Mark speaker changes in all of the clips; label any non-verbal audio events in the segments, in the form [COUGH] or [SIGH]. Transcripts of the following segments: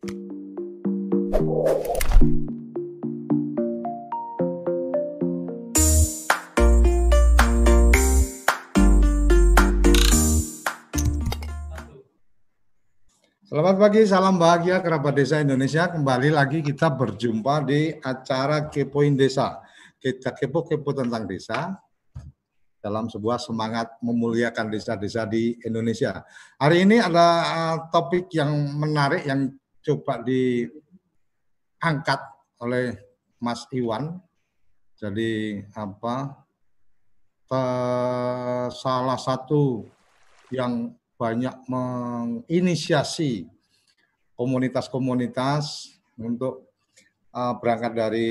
Speaker 1: Selamat pagi, salam bahagia kerabat desa Indonesia. Kembali lagi kita berjumpa di acara Kepoin Desa. Kita kepo-kepo tentang desa dalam sebuah semangat memuliakan desa-desa di Indonesia. Hari ini ada uh, topik yang menarik yang coba diangkat oleh Mas Iwan. Jadi apa? salah satu yang banyak menginisiasi komunitas-komunitas untuk uh, berangkat dari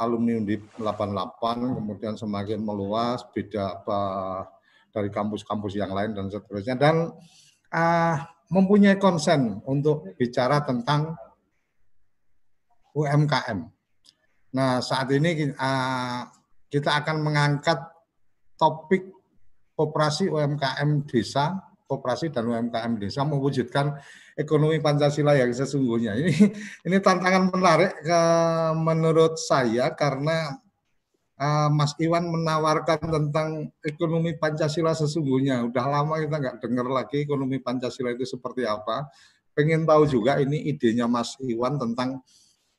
Speaker 1: alumni Undip 88 kemudian semakin meluas beda apa dari kampus-kampus yang lain dan seterusnya dan uh, mempunyai konsen untuk bicara tentang UMKM. Nah saat ini uh, kita akan mengangkat topik operasi UMKM desa koperasi dan UMKM desa mewujudkan ekonomi Pancasila yang sesungguhnya. Ini ini tantangan menarik ke, menurut saya karena uh, Mas Iwan menawarkan tentang ekonomi Pancasila sesungguhnya. Udah lama kita nggak dengar lagi ekonomi Pancasila itu seperti apa. Pengen tahu juga ini idenya Mas Iwan tentang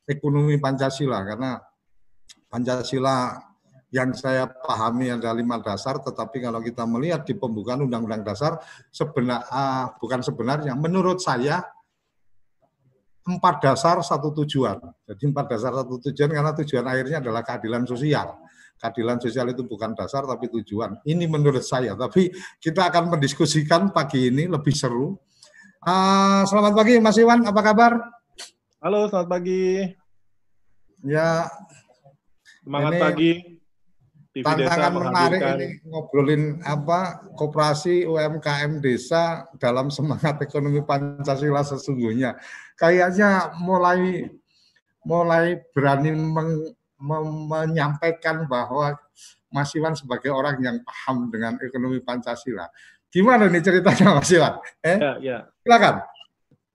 Speaker 1: ekonomi Pancasila karena Pancasila yang saya pahami ada lima dasar, tetapi kalau kita melihat di pembukaan Undang-Undang Dasar, sebenar, uh, bukan sebenarnya, menurut saya empat dasar satu tujuan. Jadi empat dasar satu tujuan karena tujuan akhirnya adalah keadilan sosial. Keadilan sosial itu bukan dasar tapi tujuan. Ini menurut saya. Tapi kita akan mendiskusikan pagi ini lebih seru. Uh, selamat pagi Mas Iwan, apa kabar?
Speaker 2: Halo, selamat pagi.
Speaker 1: Ya.
Speaker 2: Semangat ini, pagi.
Speaker 1: TV tantangan desa menarik ini ngobrolin apa koperasi UMKM desa dalam semangat ekonomi Pancasila sesungguhnya. Kayaknya mulai mulai berani meng, menyampaikan bahwa Mas Iwan sebagai orang yang paham dengan ekonomi Pancasila. Gimana nih ceritanya Mas Iwan?
Speaker 2: Eh? Ya, ya.
Speaker 1: Silakan.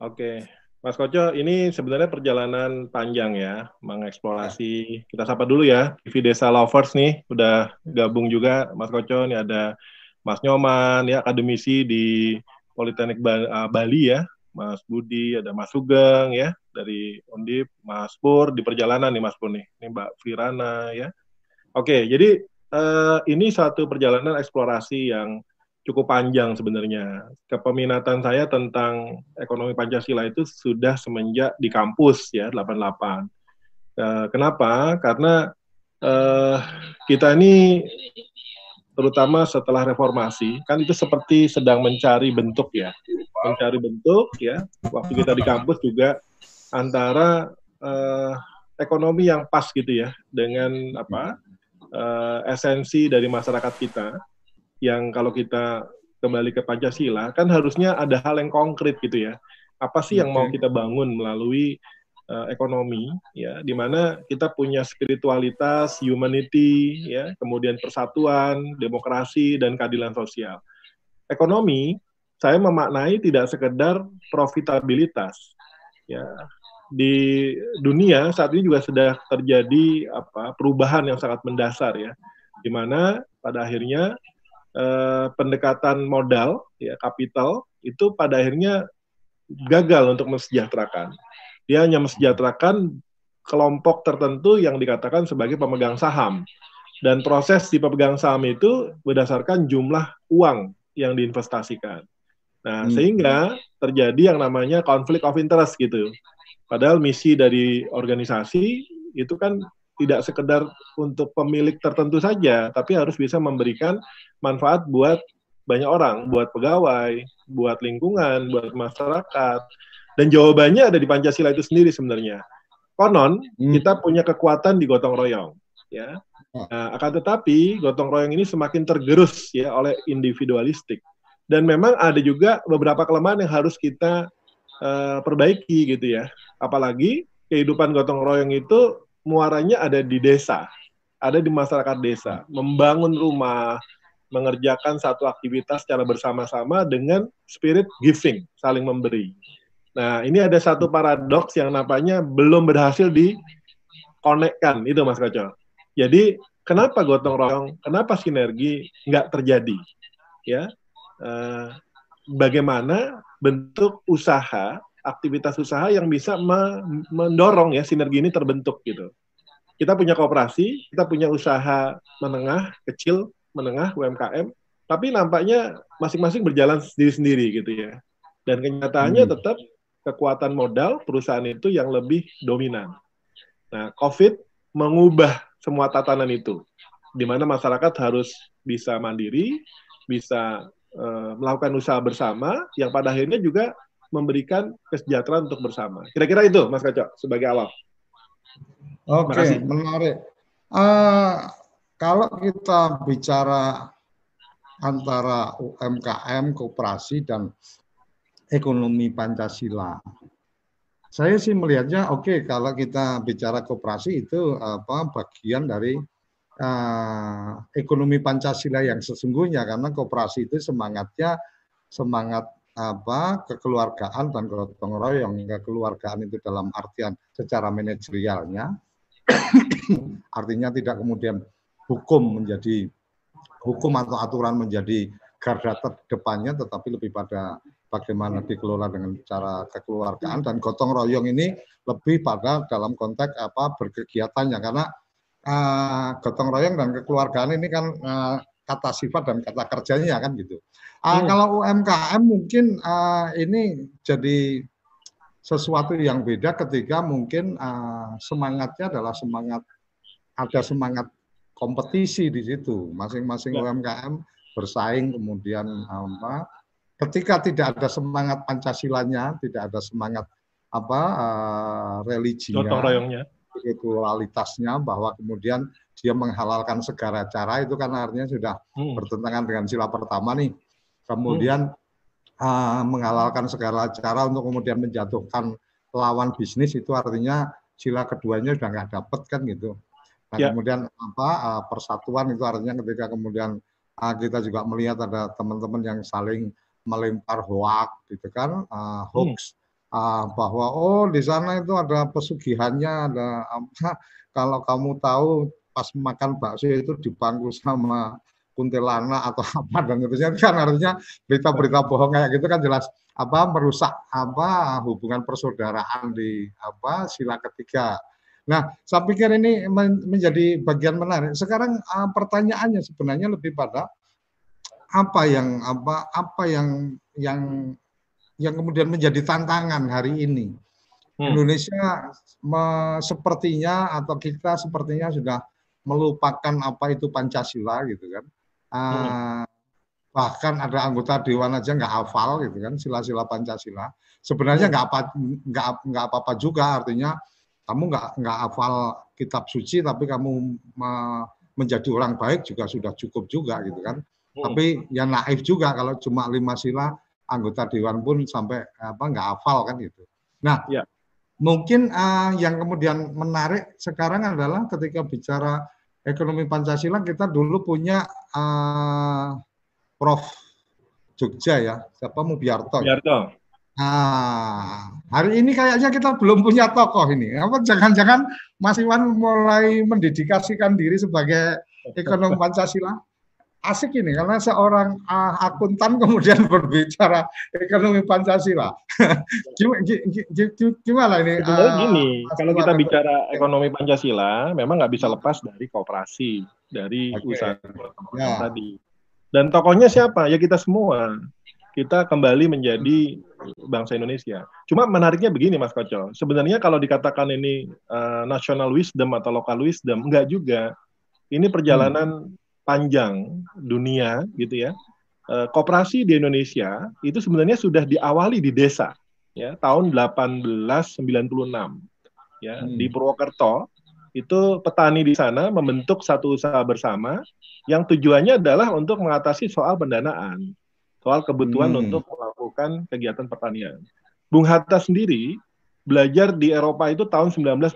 Speaker 2: Oke. Mas Koco, ini sebenarnya perjalanan panjang ya, mengeksplorasi. Kita sapa dulu ya, TV Desa Lovers nih, udah gabung juga Mas Koco, nih ada Mas Nyoman, ya akademisi di Politeknik Bali ya, Mas Budi, ada Mas Sugeng ya, dari Undip, Mas Pur, di perjalanan nih Mas Pur nih, ini Mbak Firana ya. Oke, jadi uh, ini satu perjalanan eksplorasi yang cukup panjang sebenarnya. Kepeminatan saya tentang ekonomi Pancasila itu sudah semenjak di kampus ya 88. Uh, kenapa? Karena uh, kita ini terutama setelah reformasi kan itu seperti sedang mencari bentuk ya, mencari bentuk ya. Waktu kita di kampus juga antara uh, ekonomi yang pas gitu ya dengan apa uh, esensi dari masyarakat kita yang kalau kita kembali ke Pancasila kan harusnya ada hal yang konkret gitu ya. Apa sih yang mau kita bangun melalui uh, ekonomi ya di mana kita punya spiritualitas, humanity ya, kemudian persatuan, demokrasi dan keadilan sosial. Ekonomi saya memaknai tidak sekedar profitabilitas ya. Di dunia saat ini juga sudah terjadi apa perubahan yang sangat mendasar ya di mana pada akhirnya eh, pendekatan modal ya kapital itu pada akhirnya gagal untuk mensejahterakan. Dia hanya mensejahterakan kelompok tertentu yang dikatakan sebagai pemegang saham. Dan proses di pemegang saham itu berdasarkan jumlah uang yang diinvestasikan. Nah, hmm. sehingga terjadi yang namanya conflict of interest gitu. Padahal misi dari organisasi itu kan tidak sekedar untuk pemilik tertentu saja, tapi harus bisa memberikan manfaat buat banyak orang, buat pegawai, buat lingkungan, buat masyarakat. Dan jawabannya ada di Pancasila itu sendiri sebenarnya. Konon hmm. kita punya kekuatan di gotong royong, ya. Oh. Nah, akan tetapi gotong royong ini semakin tergerus ya oleh individualistik. Dan memang ada juga beberapa kelemahan yang harus kita uh, perbaiki gitu ya. Apalagi kehidupan gotong royong itu muaranya ada di desa, ada di masyarakat desa, membangun rumah, mengerjakan satu aktivitas secara bersama-sama dengan spirit giving, saling memberi. Nah, ini ada satu paradoks yang nampaknya belum berhasil dikonekkan, itu Mas Koco. Jadi, kenapa gotong royong, kenapa sinergi nggak terjadi? Ya, eh, bagaimana bentuk usaha, aktivitas usaha yang bisa me mendorong ya sinergi ini terbentuk gitu. Kita punya kooperasi, kita punya usaha menengah, kecil, menengah, UMKM, tapi nampaknya masing-masing berjalan sendiri-sendiri gitu ya. Dan kenyataannya hmm. tetap kekuatan modal perusahaan itu yang lebih dominan. Nah, COVID mengubah semua tatanan itu, di mana masyarakat harus bisa mandiri, bisa uh, melakukan usaha bersama, yang pada akhirnya juga memberikan kesejahteraan untuk bersama. Kira-kira itu, Mas Kaco, sebagai awal.
Speaker 1: Oke, okay, menarik. Uh, kalau kita bicara antara UMKM, kooperasi, dan ekonomi Pancasila. Saya sih melihatnya oke okay, kalau kita bicara koperasi itu apa bagian dari uh, ekonomi Pancasila yang sesungguhnya karena koperasi itu semangatnya semangat apa kekeluargaan dan gotong royong kekeluargaan itu dalam artian secara manajerialnya [COUGHS] artinya tidak kemudian hukum menjadi hukum atau aturan menjadi garda terdepannya tetapi lebih pada bagaimana dikelola dengan cara kekeluargaan dan gotong royong ini lebih pada dalam konteks apa berkegiatannya karena uh, gotong royong dan kekeluargaan ini kan uh, kata sifat dan kata kerjanya kan gitu. Uh, hmm. Kalau UMKM mungkin uh, ini jadi sesuatu yang beda ketika mungkin uh, semangatnya adalah semangat ada semangat kompetisi di situ masing-masing ya. UMKM bersaing kemudian apa ketika tidak ada semangat Pancasilanya, tidak ada semangat apa uh, religinya, spiritualitasnya, bahwa kemudian dia menghalalkan segala cara itu kan artinya sudah hmm. bertentangan dengan sila pertama nih. Kemudian hmm. uh, menghalalkan segala cara untuk kemudian menjatuhkan lawan bisnis itu artinya sila keduanya sudah nggak dapat kan gitu. Nah ya. kemudian apa uh, persatuan itu artinya ketika kemudian uh, kita juga melihat ada teman-teman yang saling melempar hoax gitu kan uh, hoax hmm. uh, bahwa oh di sana itu ada pesugihannya ada apa [LAUGHS] kalau kamu tahu pas makan bakso itu dibangku sama kuntilanak atau [LAUGHS] apa dan itu kan artinya berita-berita bohong kayak gitu kan jelas apa merusak apa hubungan persaudaraan di apa sila ketiga. Nah, saya pikir ini menjadi bagian menarik. Sekarang uh, pertanyaannya sebenarnya lebih pada apa yang apa apa yang yang yang kemudian menjadi tantangan hari ini. Hmm. Indonesia me, sepertinya atau kita sepertinya sudah melupakan apa itu Pancasila gitu kan. Uh, bahkan ada anggota dewan aja nggak hafal gitu kan sila-sila Pancasila. Sebenarnya nggak apa nggak nggak apa-apa juga artinya kamu nggak nggak hafal kitab suci tapi kamu me, menjadi orang baik juga sudah cukup juga gitu kan. Hmm. Tapi ya naif juga kalau cuma lima sila anggota dewan pun sampai apa nggak hafal kan gitu. Nah, ya. mungkin uh, yang kemudian menarik sekarang adalah ketika bicara ekonomi Pancasila kita dulu punya uh, Prof Jogja ya, siapa Mubiarto. Mubiarto. Nah, hari ini kayaknya kita belum punya tokoh ini. Apa jangan-jangan Mas Iwan mulai mendedikasikan diri sebagai ekonom Pancasila? Asik ini karena seorang uh, akuntan [LAUGHS] kemudian berbicara ekonomi Pancasila. [LAUGHS]
Speaker 2: gimana, ini? uh, gini, kalau kita bicara ekonomi Pancasila, memang nggak bisa lepas dari kooperasi, dari okay. usaha ya. tadi. Dan tokohnya siapa? Ya kita semua. Kita kembali menjadi bangsa Indonesia. Cuma menariknya begini, Mas Koco. Sebenarnya kalau dikatakan ini uh, national wisdom atau local wisdom, enggak juga. Ini perjalanan hmm panjang dunia gitu ya eh, koperasi di Indonesia itu sebenarnya sudah diawali di desa ya tahun 1896 ya hmm. di Purwokerto itu petani di sana membentuk satu usaha bersama yang tujuannya adalah untuk mengatasi soal pendanaan soal kebutuhan hmm. untuk melakukan kegiatan pertanian. Bung Hatta sendiri belajar di Eropa itu tahun 1926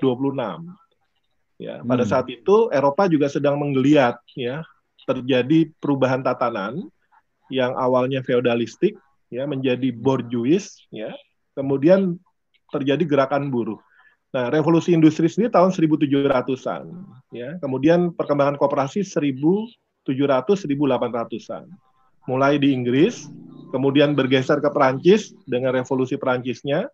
Speaker 2: ya pada hmm. saat itu Eropa juga sedang menggeliat ya terjadi perubahan tatanan yang awalnya feodalistik ya menjadi borjuis ya kemudian terjadi gerakan buruh. Nah, revolusi industri sendiri tahun 1700-an, ya. Kemudian perkembangan koperasi 1700-1800-an. Mulai di Inggris, kemudian bergeser ke Perancis dengan revolusi Perancisnya,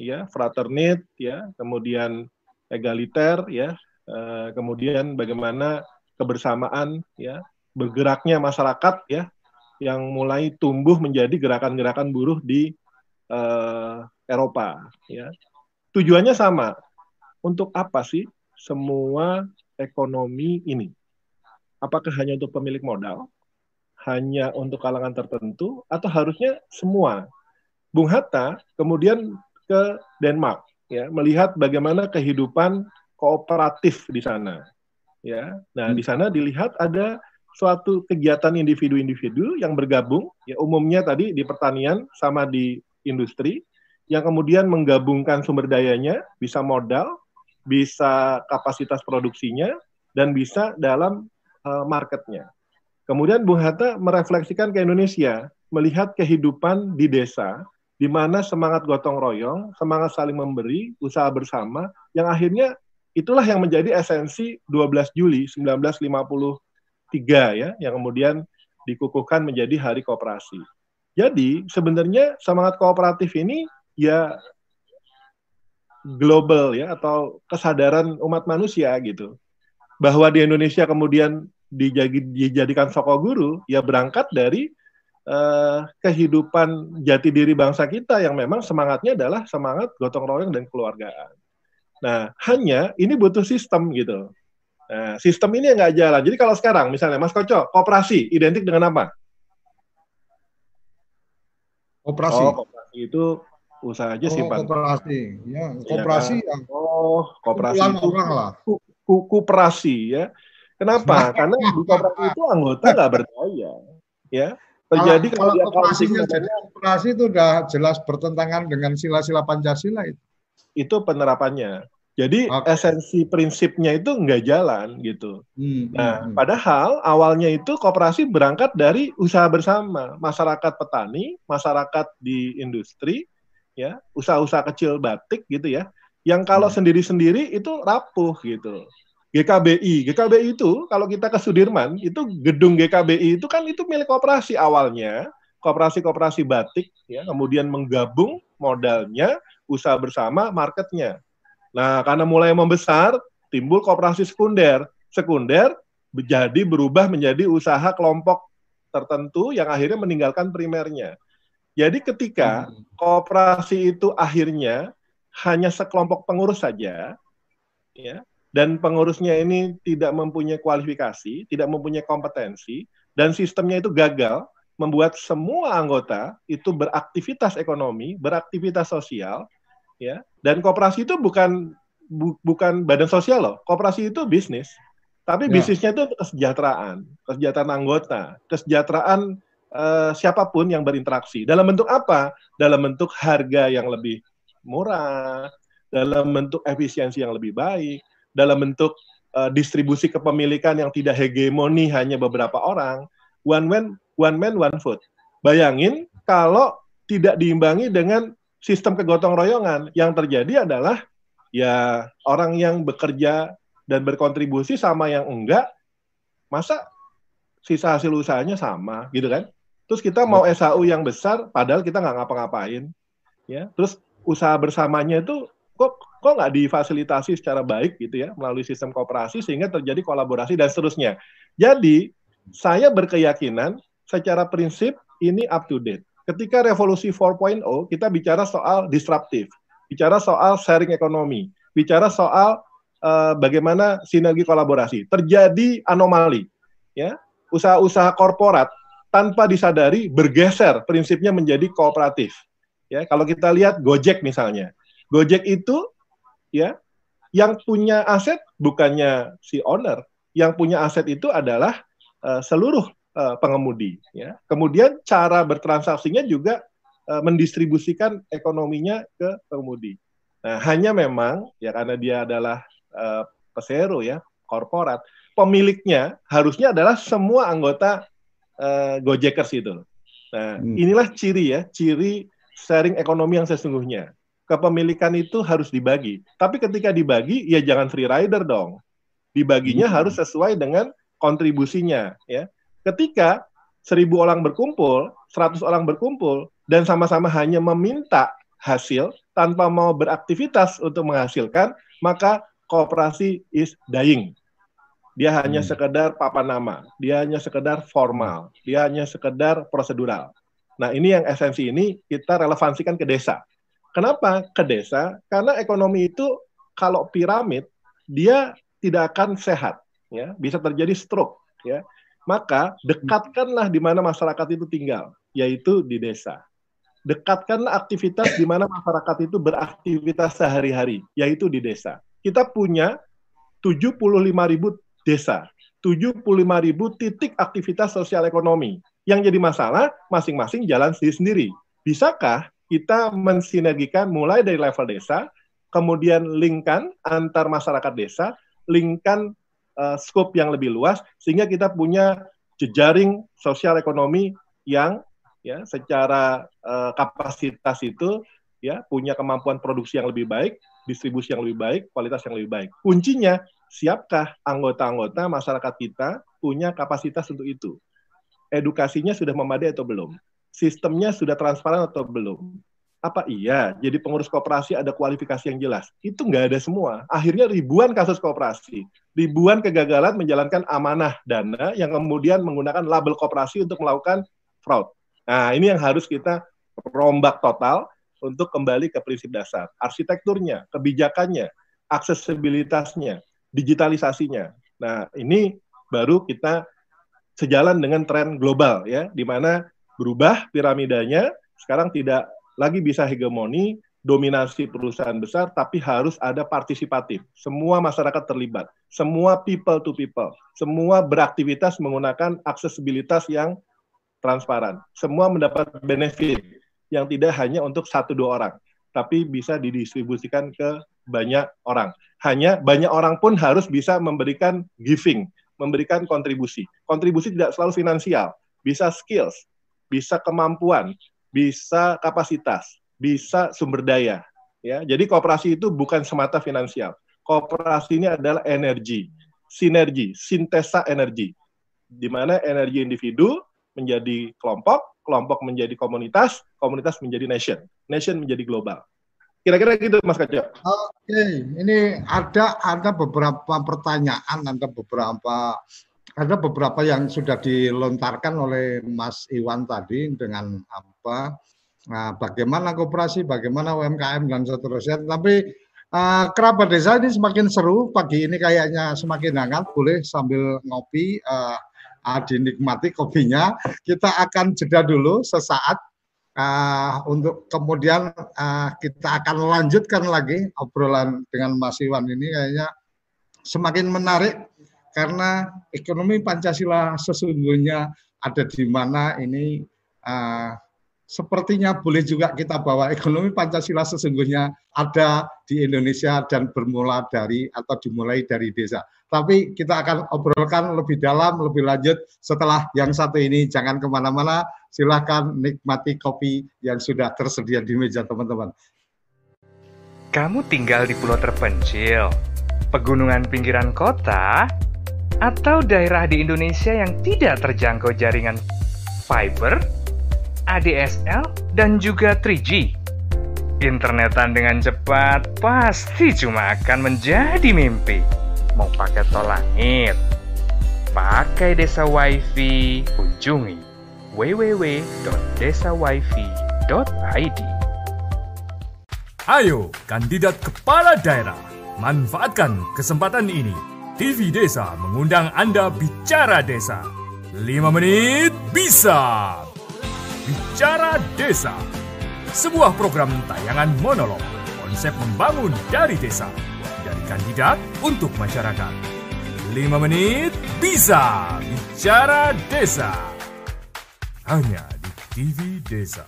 Speaker 2: ya, fraternit, ya, kemudian egaliter, ya, eh, kemudian bagaimana kebersamaan, ya, bergeraknya masyarakat, ya, yang mulai tumbuh menjadi gerakan-gerakan buruh di eh, Eropa, ya tujuannya sama. Untuk apa sih semua ekonomi ini? Apakah hanya untuk pemilik modal? Hanya untuk kalangan tertentu? Atau harusnya semua? Bung Hatta kemudian ke Denmark ya melihat bagaimana kehidupan kooperatif di sana ya. Nah di sana dilihat ada suatu kegiatan individu-individu yang bergabung. Ya umumnya tadi di pertanian sama di industri yang kemudian menggabungkan sumber dayanya, bisa modal, bisa kapasitas produksinya, dan bisa dalam uh, marketnya. Kemudian Bung Hatta merefleksikan ke Indonesia, melihat kehidupan di desa, di mana semangat gotong royong, semangat saling memberi, usaha bersama, yang akhirnya itulah yang menjadi esensi 12 Juli 1953 ya, yang kemudian dikukuhkan menjadi Hari Kooperasi. Jadi sebenarnya semangat kooperatif ini ya global ya atau kesadaran umat manusia gitu bahwa di Indonesia kemudian dijadikan soko guru ya berangkat dari uh, kehidupan jati diri bangsa kita yang memang semangatnya adalah semangat gotong royong dan keluargaan. Nah hanya ini butuh sistem gitu. Nah, sistem ini nggak jalan. Jadi kalau sekarang misalnya Mas Koco, kooperasi identik dengan apa?
Speaker 1: Kooperasi.
Speaker 2: Oh, itu usaha aja
Speaker 1: oh,
Speaker 2: simpan.
Speaker 1: Koperasi, ya, koperasi
Speaker 2: ya,
Speaker 1: yang
Speaker 2: oh, koperasi
Speaker 1: itu orang lah.
Speaker 2: Koperasi ya. Kenapa? Karena di koperasi itu anggota nggak berdaya, ya. Terjadi
Speaker 1: kalau, kalau koperasinya jadi koperasi itu udah jelas bertentangan dengan sila-sila Pancasila itu.
Speaker 2: Itu penerapannya. Jadi okay. esensi prinsipnya itu nggak jalan gitu. Hmm, nah, hmm. padahal awalnya itu koperasi berangkat dari usaha bersama masyarakat petani, masyarakat di industri, ya usaha-usaha kecil batik gitu ya yang kalau hmm. sendiri-sendiri itu rapuh gitu GKBI GKBI itu kalau kita ke Sudirman itu gedung GKBI itu kan itu milik koperasi awalnya koperasi-koperasi batik ya kemudian menggabung modalnya usaha bersama marketnya. Nah karena mulai membesar timbul koperasi sekunder. Sekunder menjadi berubah menjadi usaha kelompok tertentu yang akhirnya meninggalkan primernya. Jadi ketika hmm. kooperasi itu akhirnya hanya sekelompok pengurus saja, ya, dan pengurusnya ini tidak mempunyai kualifikasi, tidak mempunyai kompetensi, dan sistemnya itu gagal, membuat semua anggota itu beraktivitas ekonomi, beraktivitas sosial, ya, dan kooperasi itu bukan bu, bukan badan sosial loh, kooperasi itu bisnis, tapi ya. bisnisnya itu kesejahteraan, kesejahteraan anggota, kesejahteraan uh, siapa pun yang berinteraksi. Dalam bentuk apa? Dalam bentuk harga yang lebih murah, dalam bentuk efisiensi yang lebih baik, dalam bentuk uh, distribusi kepemilikan yang tidak hegemoni hanya beberapa orang. One man, one man, one food. Bayangin kalau tidak diimbangi dengan sistem kegotong royongan, yang terjadi adalah ya orang yang bekerja dan berkontribusi sama yang enggak, masa sisa hasil usahanya sama gitu kan? Terus kita mau SAU yang besar, padahal kita nggak ngapa-ngapain, ya. Terus usaha bersamanya itu kok kok nggak difasilitasi secara baik gitu ya melalui sistem kooperasi sehingga terjadi kolaborasi dan seterusnya. Jadi saya berkeyakinan secara prinsip ini up to date. Ketika revolusi 4.0 kita bicara soal disruptif, bicara soal sharing ekonomi, bicara soal uh, bagaimana sinergi kolaborasi. Terjadi anomali, ya usaha-usaha korporat tanpa disadari bergeser prinsipnya menjadi kooperatif. Ya, kalau kita lihat Gojek misalnya. Gojek itu ya yang punya aset bukannya si owner, yang punya aset itu adalah uh, seluruh uh, pengemudi ya. Kemudian cara bertransaksinya juga uh, mendistribusikan ekonominya ke pengemudi. Nah, hanya memang ya karena dia adalah uh, pesero ya, korporat, pemiliknya harusnya adalah semua anggota uh, Gojekers itu. Nah, hmm. inilah ciri ya, ciri sharing ekonomi yang sesungguhnya. Kepemilikan itu harus dibagi. Tapi ketika dibagi, ya jangan free rider dong. Dibaginya hmm. harus sesuai dengan kontribusinya. Ya, ketika seribu orang berkumpul, seratus orang berkumpul, dan sama-sama hanya meminta hasil tanpa mau beraktivitas untuk menghasilkan, maka kooperasi is dying. Dia hanya hmm. sekedar papan nama, dia hanya sekedar formal, dia hanya sekedar prosedural. Nah, ini yang esensi ini kita relevansikan ke desa. Kenapa ke desa? Karena ekonomi itu kalau piramid dia tidak akan sehat, ya, bisa terjadi stroke, ya. Maka dekatkanlah di mana masyarakat itu tinggal, yaitu di desa. Dekatkanlah aktivitas di mana masyarakat itu beraktivitas sehari-hari, yaitu di desa. Kita punya 75 ribu desa. 75 ribu titik aktivitas sosial ekonomi. Yang jadi masalah, masing-masing jalan sendiri-sendiri. Bisakah kita mensinergikan mulai dari level desa, kemudian linkkan antar masyarakat desa, linkkan uh, scope yang lebih luas, sehingga kita punya jejaring sosial ekonomi yang ya secara uh, kapasitas itu ya punya kemampuan produksi yang lebih baik, distribusi yang lebih baik, kualitas yang lebih baik. Kuncinya siapkah anggota-anggota masyarakat kita punya kapasitas untuk itu? Edukasinya sudah memadai atau belum? Sistemnya sudah transparan atau belum? Apa iya? Jadi pengurus kooperasi ada kualifikasi yang jelas? Itu nggak ada semua. Akhirnya ribuan kasus kooperasi, ribuan kegagalan menjalankan amanah dana yang kemudian menggunakan label kooperasi untuk melakukan fraud. Nah, ini yang harus kita rombak total untuk kembali ke prinsip dasar. Arsitekturnya, kebijakannya, aksesibilitasnya, digitalisasinya. Nah, ini baru kita sejalan dengan tren global ya, di mana berubah piramidanya sekarang tidak lagi bisa hegemoni dominasi perusahaan besar, tapi harus ada partisipatif. Semua masyarakat terlibat, semua people to people, semua beraktivitas menggunakan aksesibilitas yang transparan. Semua mendapat benefit yang tidak hanya untuk satu dua orang, tapi bisa didistribusikan ke banyak orang hanya banyak orang pun harus bisa memberikan giving, memberikan kontribusi. Kontribusi tidak selalu finansial, bisa skills, bisa kemampuan, bisa kapasitas, bisa sumber daya. Ya, jadi kooperasi itu bukan semata finansial. Kooperasi ini adalah energi, sinergi, sintesa energi, di mana energi individu menjadi kelompok, kelompok menjadi komunitas, komunitas menjadi nation, nation menjadi global. Kira-kira gitu Mas Kajo.
Speaker 1: Oke, ini ada ada beberapa pertanyaan, ada beberapa ada beberapa yang sudah dilontarkan oleh Mas Iwan tadi dengan apa nah, bagaimana koperasi, bagaimana UMKM dan seterusnya. Tapi uh, kerabat desa ini semakin seru pagi ini kayaknya semakin hangat. Boleh sambil ngopi uh, uh, dinikmati kopinya. Kita akan jeda dulu sesaat uh, untuk kemudian uh, kita akan lanjutkan lagi obrolan dengan Mas Iwan ini kayaknya semakin menarik karena ekonomi Pancasila sesungguhnya ada di mana ini uh, sepertinya boleh juga kita bawa ekonomi Pancasila sesungguhnya ada di Indonesia dan bermula dari atau dimulai dari desa. Tapi kita akan obrolkan lebih dalam, lebih lanjut setelah yang satu ini. Jangan ke mana-mana, silahkan nikmati kopi yang sudah tersedia di meja teman-teman.
Speaker 3: Kamu tinggal di pulau terpencil, pegunungan pinggiran kota, atau daerah di Indonesia yang tidak terjangkau jaringan fiber, ADSL, dan juga 3G. Internetan dengan cepat pasti cuma akan menjadi mimpi mau pakai tol langit, pakai desa wifi, kunjungi www.desawifi.id.
Speaker 4: Ayo, kandidat kepala daerah, manfaatkan kesempatan ini. TV Desa mengundang Anda bicara desa. 5 menit bisa. Bicara Desa. Sebuah program tayangan monolog, konsep membangun dari desa dari kandidat untuk masyarakat. 5 menit bisa bicara desa. Hanya di TV Desa.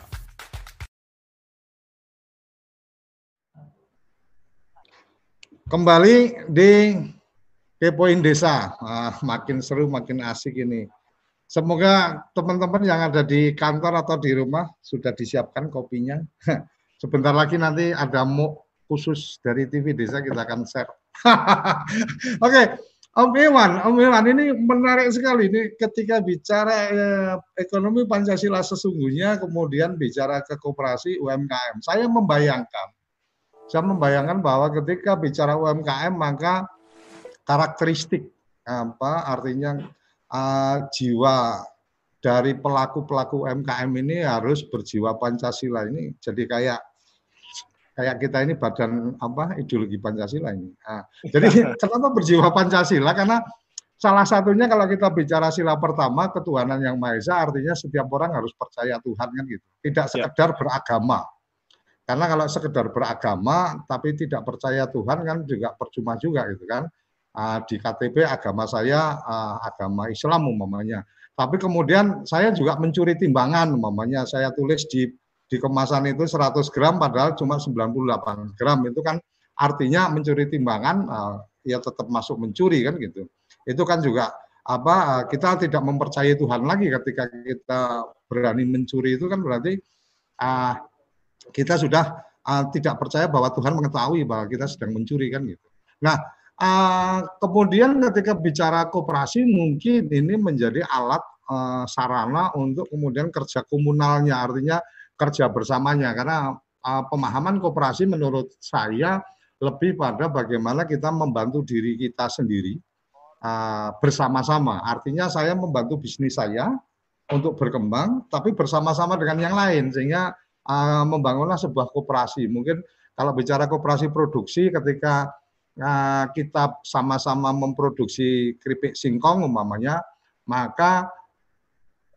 Speaker 1: Kembali di Kepoin Desa. Ah, makin seru, makin asik ini. Semoga teman-teman yang ada di kantor atau di rumah sudah disiapkan kopinya. [LAUGHS] Sebentar lagi nanti ada mo khusus dari TV Desa kita akan share. [LAUGHS] Oke, okay. Om Iwan, Om Iwan ini menarik sekali ini ketika bicara eh, ekonomi Pancasila sesungguhnya kemudian bicara ke koperasi UMKM. Saya membayangkan, saya membayangkan bahwa ketika bicara UMKM maka karakteristik apa artinya uh, jiwa dari pelaku-pelaku UMKM ini harus berjiwa Pancasila ini jadi kayak kayak kita ini badan apa ideologi Pancasila ini. Nah, jadi [LAUGHS] kenapa berjiwa Pancasila? Karena salah satunya kalau kita bicara sila pertama ketuhanan yang maha esa artinya setiap orang harus percaya Tuhan kan gitu. Tidak ya. sekedar ya. beragama. Karena kalau sekedar beragama tapi tidak percaya Tuhan kan juga percuma juga gitu kan. Uh, di KTP agama saya uh, agama Islam umpamanya. Tapi kemudian saya juga mencuri timbangan umpamanya saya tulis di di kemasan itu 100 gram padahal cuma 98 gram itu kan artinya mencuri timbangan uh, ya tetap masuk mencuri kan gitu. Itu kan juga apa kita tidak mempercayai Tuhan lagi ketika kita berani mencuri itu kan berarti uh, kita sudah uh, tidak percaya bahwa Tuhan mengetahui bahwa kita sedang mencuri kan gitu. Nah, Uh, kemudian ketika bicara kooperasi mungkin ini menjadi alat uh, sarana untuk kemudian kerja komunalnya, artinya kerja bersamanya. Karena uh, pemahaman kooperasi menurut saya lebih pada bagaimana kita membantu diri kita sendiri uh, bersama-sama. Artinya saya membantu bisnis saya untuk berkembang, tapi bersama-sama dengan yang lain sehingga uh, membangunlah sebuah kooperasi. Mungkin kalau bicara kooperasi produksi ketika Nah, kita sama-sama memproduksi keripik singkong umpamanya, maka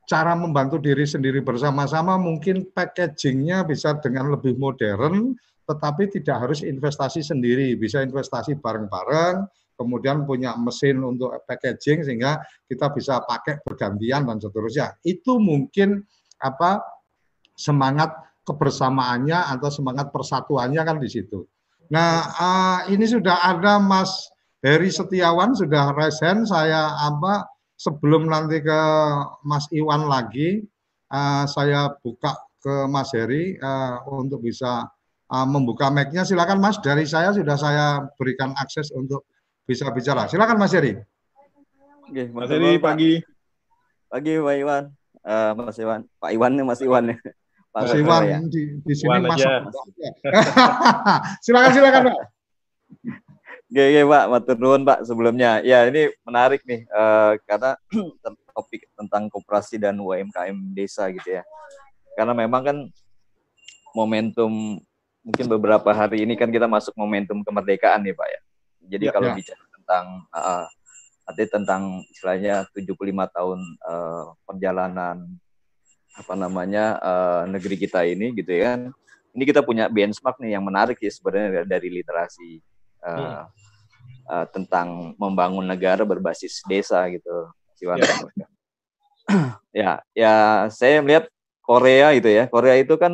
Speaker 1: cara membantu diri sendiri bersama-sama mungkin packagingnya bisa dengan lebih modern, tetapi tidak harus investasi sendiri, bisa investasi bareng-bareng, kemudian punya mesin untuk packaging sehingga kita bisa pakai bergantian dan seterusnya. Itu mungkin apa semangat kebersamaannya atau semangat persatuannya kan di situ. Nah, uh, ini sudah ada Mas Heri Setiawan sudah resen saya apa sebelum nanti ke Mas Iwan lagi uh, saya buka ke Mas Heri uh, untuk bisa uh, membuka mic-nya. Silakan Mas, dari saya sudah saya berikan akses untuk bisa bicara. Silakan Mas Heri.
Speaker 2: Oke, Mas Heri pagi.
Speaker 5: Pagi Pak Iwan. Uh, Mas Iwan, Pak Iwan Mas Iwan ya.
Speaker 1: Mas Iwan ya. di, di sini Iwan masuk. [LAUGHS] silakan silakan Pak.
Speaker 5: Oke, oke Pak, matur nuwun Pak sebelumnya. Ya ini menarik nih uh, karena [CLEARS THROAT] topik tentang koperasi dan UMKM desa gitu ya. Karena memang kan momentum mungkin beberapa hari ini kan kita masuk momentum kemerdekaan nih Pak ya. Jadi ya, kalau ya. bicara tentang uh, artinya tentang istilahnya 75 tahun uh, perjalanan apa namanya uh, negeri kita ini gitu ya kan ini kita punya benchmark nih yang menarik ya sebenarnya dari literasi uh, hmm. uh, tentang membangun negara berbasis desa gitu ya. [CLEARS THROAT] ya ya saya melihat Korea itu ya Korea itu kan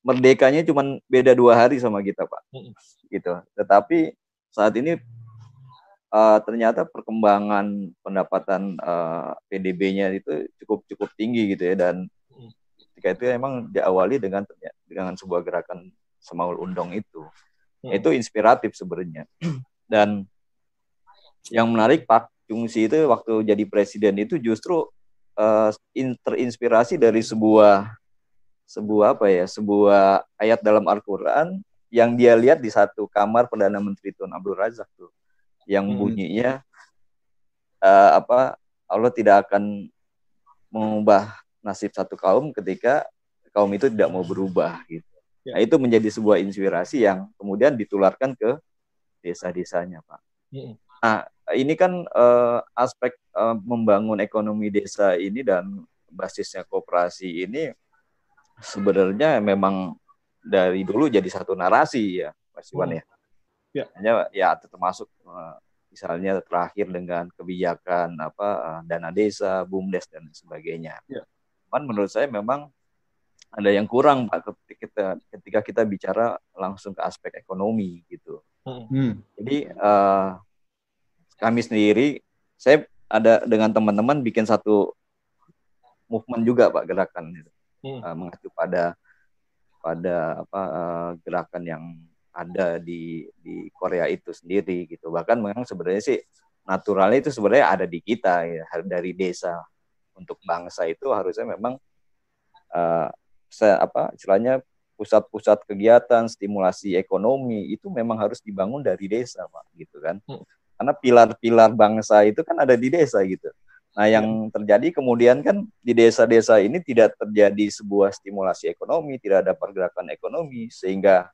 Speaker 5: merdekanya cuma beda dua hari sama kita pak hmm. gitu tetapi saat ini uh, ternyata perkembangan pendapatan uh, eh, PDB-nya itu cukup cukup tinggi gitu ya. Dan ketika itu memang diawali dengan dengan sebuah gerakan Semaul Undong itu. Hmm. itu inspiratif sebenarnya. Dan yang menarik Pak Jungsi itu waktu jadi presiden itu justru uh, terinspirasi dari sebuah sebuah apa ya sebuah ayat dalam Al-Quran yang dia lihat di satu kamar perdana menteri Tun Abdul Razak tuh yang hmm. bunyinya uh, apa Allah tidak akan mengubah nasib satu kaum ketika kaum itu tidak mau berubah gitu. Ya. Nah, itu menjadi sebuah inspirasi yang kemudian ditularkan ke desa-desanya, Pak. Hmm. Nah, ini kan uh, aspek uh, membangun ekonomi desa ini dan basisnya kooperasi ini sebenarnya memang dari dulu jadi satu narasi ya, Mas Iwan hmm. ya. Ya. Hanya ya termasuk uh, misalnya terakhir dengan kebijakan apa uh, dana desa, bumdes dan sebagainya. Ya. Cuman menurut saya memang ada yang kurang Pak ketika kita ketika kita bicara langsung ke aspek ekonomi gitu. Hmm. Jadi uh, kami sendiri saya ada dengan teman-teman bikin satu movement juga pak gerakan itu hmm. uh, mengacu pada pada apa uh, gerakan yang ada di di Korea itu sendiri gitu bahkan memang sebenarnya sih naturalnya itu sebenarnya ada di kita ya dari desa untuk bangsa itu harusnya memang uh, se, apa istilahnya pusat-pusat kegiatan stimulasi ekonomi itu memang harus dibangun dari desa pak gitu kan hmm. karena pilar-pilar bangsa itu kan ada di desa gitu nah yang hmm. terjadi kemudian kan di desa-desa ini tidak terjadi sebuah stimulasi ekonomi tidak ada pergerakan ekonomi sehingga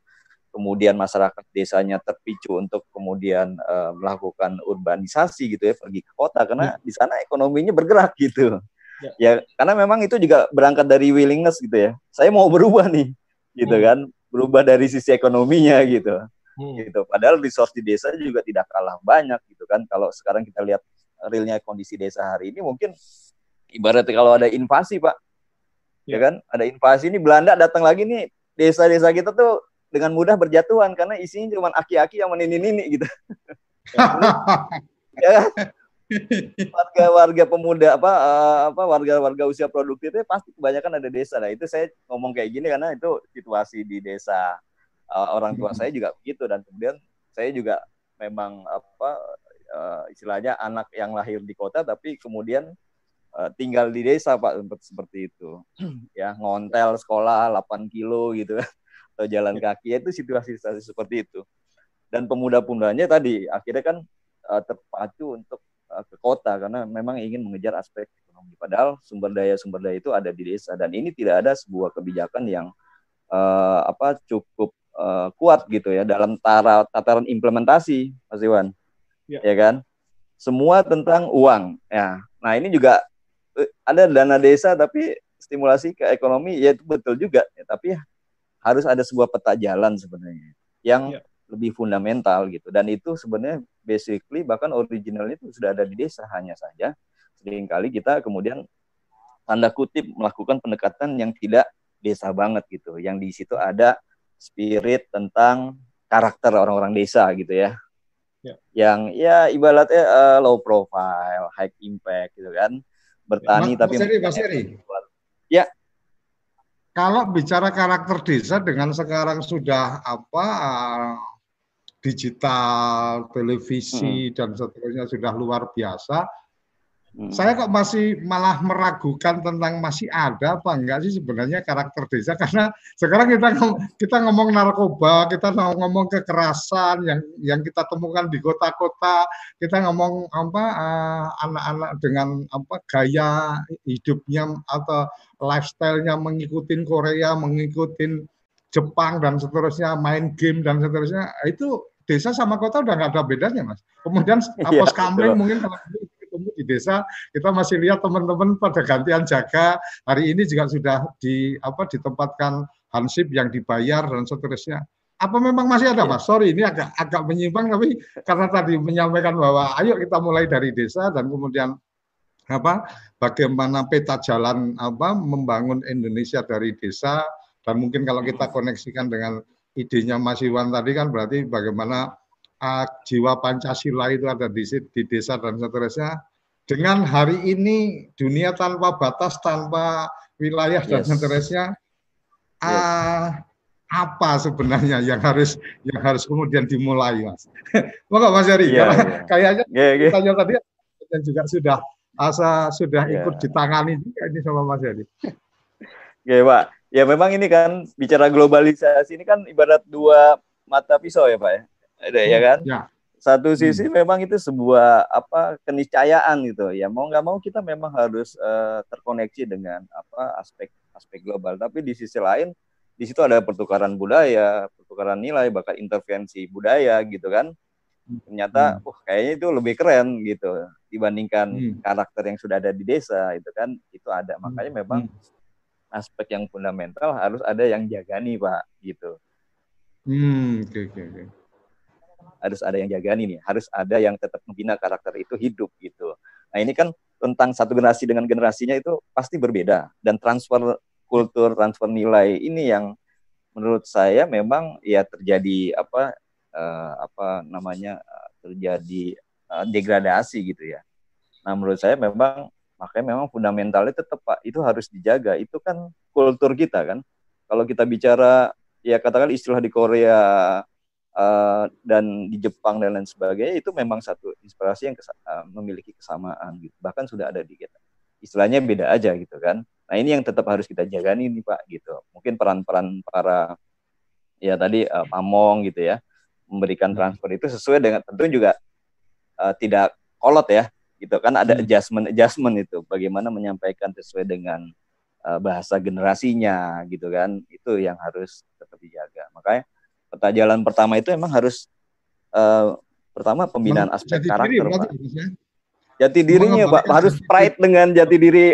Speaker 5: kemudian masyarakat desanya terpicu untuk kemudian uh, melakukan urbanisasi gitu ya pergi ke kota. Karena hmm. di sana ekonominya bergerak gitu. Ya. ya karena memang itu juga berangkat dari willingness gitu ya. Saya mau berubah nih gitu hmm. kan. Berubah dari sisi ekonominya gitu. Hmm. gitu. Padahal resource di desa juga tidak kalah banyak gitu kan. Kalau sekarang kita lihat realnya kondisi desa hari ini mungkin ibaratnya kalau ada invasi pak. Ya, ya. kan? Ada invasi ini Belanda datang lagi nih. Desa-desa kita tuh dengan mudah berjatuhan karena isinya cuma aki-aki yang menini-nini gitu [LAUGHS] ya kan? warga-warga pemuda apa uh, apa warga-warga usia produktif itu pasti kebanyakan ada desa. Nah, itu saya ngomong kayak gini karena itu situasi di desa uh, orang tua saya juga begitu dan kemudian saya juga memang apa uh, istilahnya anak yang lahir di kota tapi kemudian uh, tinggal di desa Pak seperti itu. ya, ngontel sekolah 8 kilo gitu atau jalan kaki itu situasi-situasi seperti itu. Dan pemuda-pemudanya tadi akhirnya kan uh, terpacu untuk Eh, ke kota karena memang ingin mengejar aspek ekonomi. Padahal sumber daya sumber daya itu ada di desa dan ini tidak ada sebuah kebijakan yang uh, apa cukup uh, kuat gitu ya dalam tara, tataran implementasi, Mas Iwan. Ya. ya kan? Semua tentang uang. Ya. Nah ini juga ada dana desa tapi stimulasi ke ekonomi ya itu betul juga. Ya, tapi harus ada sebuah peta jalan sebenarnya yang ya lebih fundamental gitu. Dan itu sebenarnya basically bahkan originalnya itu sudah ada di desa hanya saja sering kali kita kemudian tanda kutip melakukan pendekatan yang tidak desa banget gitu. Yang di situ ada spirit tentang karakter orang-orang desa gitu ya. Ya. yang ya ibaratnya uh, low profile high impact gitu kan. Bertani
Speaker 1: ya, tapi Mas Eri, Mas Eri. ya kalau bicara karakter desa dengan sekarang sudah apa digital, televisi hmm. dan seterusnya sudah luar biasa. Hmm. Saya kok masih malah meragukan tentang masih ada apa enggak sih sebenarnya karakter desa [LAUGHS] karena sekarang kita kita ngomong narkoba, kita ngomong kekerasan yang yang kita temukan di kota-kota, kita ngomong apa eh, anak-anak uh, dengan apa gaya hidupnya atau lifestyle-nya mengikuti Korea, mengikuti Jepang dan seterusnya, main game dan seterusnya, itu desa sama kota udah nggak ada bedanya mas. Kemudian [LAUGHS] apa ya, kamling mungkin kalau ketemu di desa kita masih lihat teman-teman pada gantian jaga hari ini juga sudah di apa ditempatkan hansip yang dibayar dan seterusnya. Apa memang masih ada mas? Sorry ini agak agak menyimpang tapi karena tadi menyampaikan bahwa ayo kita mulai dari desa dan kemudian apa bagaimana peta jalan apa membangun Indonesia dari desa dan mungkin kalau kita koneksikan dengan idenya Mas Iwan tadi kan berarti bagaimana uh, jiwa Pancasila itu ada di, di desa dan seterusnya. Dengan hari ini dunia tanpa batas, tanpa wilayah dan yes. seterusnya, uh, yes. apa sebenarnya yang harus yang harus kemudian dimulai, Mas? [LAUGHS] Moga Mas Yari, yeah, [LAUGHS] yeah. kayaknya yeah, yeah. tanya tadi dan juga sudah asa sudah yeah. ikut ditangani juga ini sama Mas Yari. [LAUGHS]
Speaker 5: Ya, Pak ya memang ini kan bicara globalisasi ini kan ibarat dua mata pisau ya Pak ya. Ada ya hmm, kan? Ya. Satu sisi hmm. memang itu sebuah apa keniscayaan gitu ya. Mau nggak mau kita memang harus uh, terkoneksi dengan apa aspek aspek global. Tapi di sisi lain di situ ada pertukaran budaya, pertukaran nilai, bahkan intervensi budaya gitu kan. Ternyata, hmm. uh, kayaknya itu lebih keren gitu dibandingkan hmm. karakter yang sudah ada di desa itu kan itu ada. Makanya hmm. memang hmm aspek yang fundamental harus ada yang jaga nih pak gitu.
Speaker 1: Hmm, oke okay, oke. Okay, okay.
Speaker 5: Harus ada yang jaga nih, harus ada yang tetap membina karakter itu hidup gitu. Nah ini kan tentang satu generasi dengan generasinya itu pasti berbeda dan transfer kultur, transfer nilai ini yang menurut saya memang ya terjadi apa uh, apa namanya terjadi uh, degradasi gitu ya Nah menurut saya memang makanya memang fundamentalnya tetap Pak itu harus dijaga. Itu kan kultur kita kan. Kalau kita bicara ya katakan istilah di Korea uh, dan di Jepang dan lain sebagainya itu memang satu inspirasi yang kesa uh, memiliki kesamaan gitu. Bahkan sudah ada di kita. Istilahnya beda aja gitu kan. Nah ini yang tetap harus kita jaga nih Pak gitu. Mungkin peran-peran para ya tadi uh, pamong gitu ya memberikan transfer itu sesuai dengan tentu juga uh, tidak kolot ya gitu kan ada hmm. adjustment adjustment itu bagaimana menyampaikan sesuai dengan uh, bahasa generasinya gitu kan itu yang harus tetap dijaga makanya peta jalan pertama itu emang harus uh, pertama pembinaan aspek jati karakter diri, pak. ya? jati dirinya pak. harus pride dengan jati diri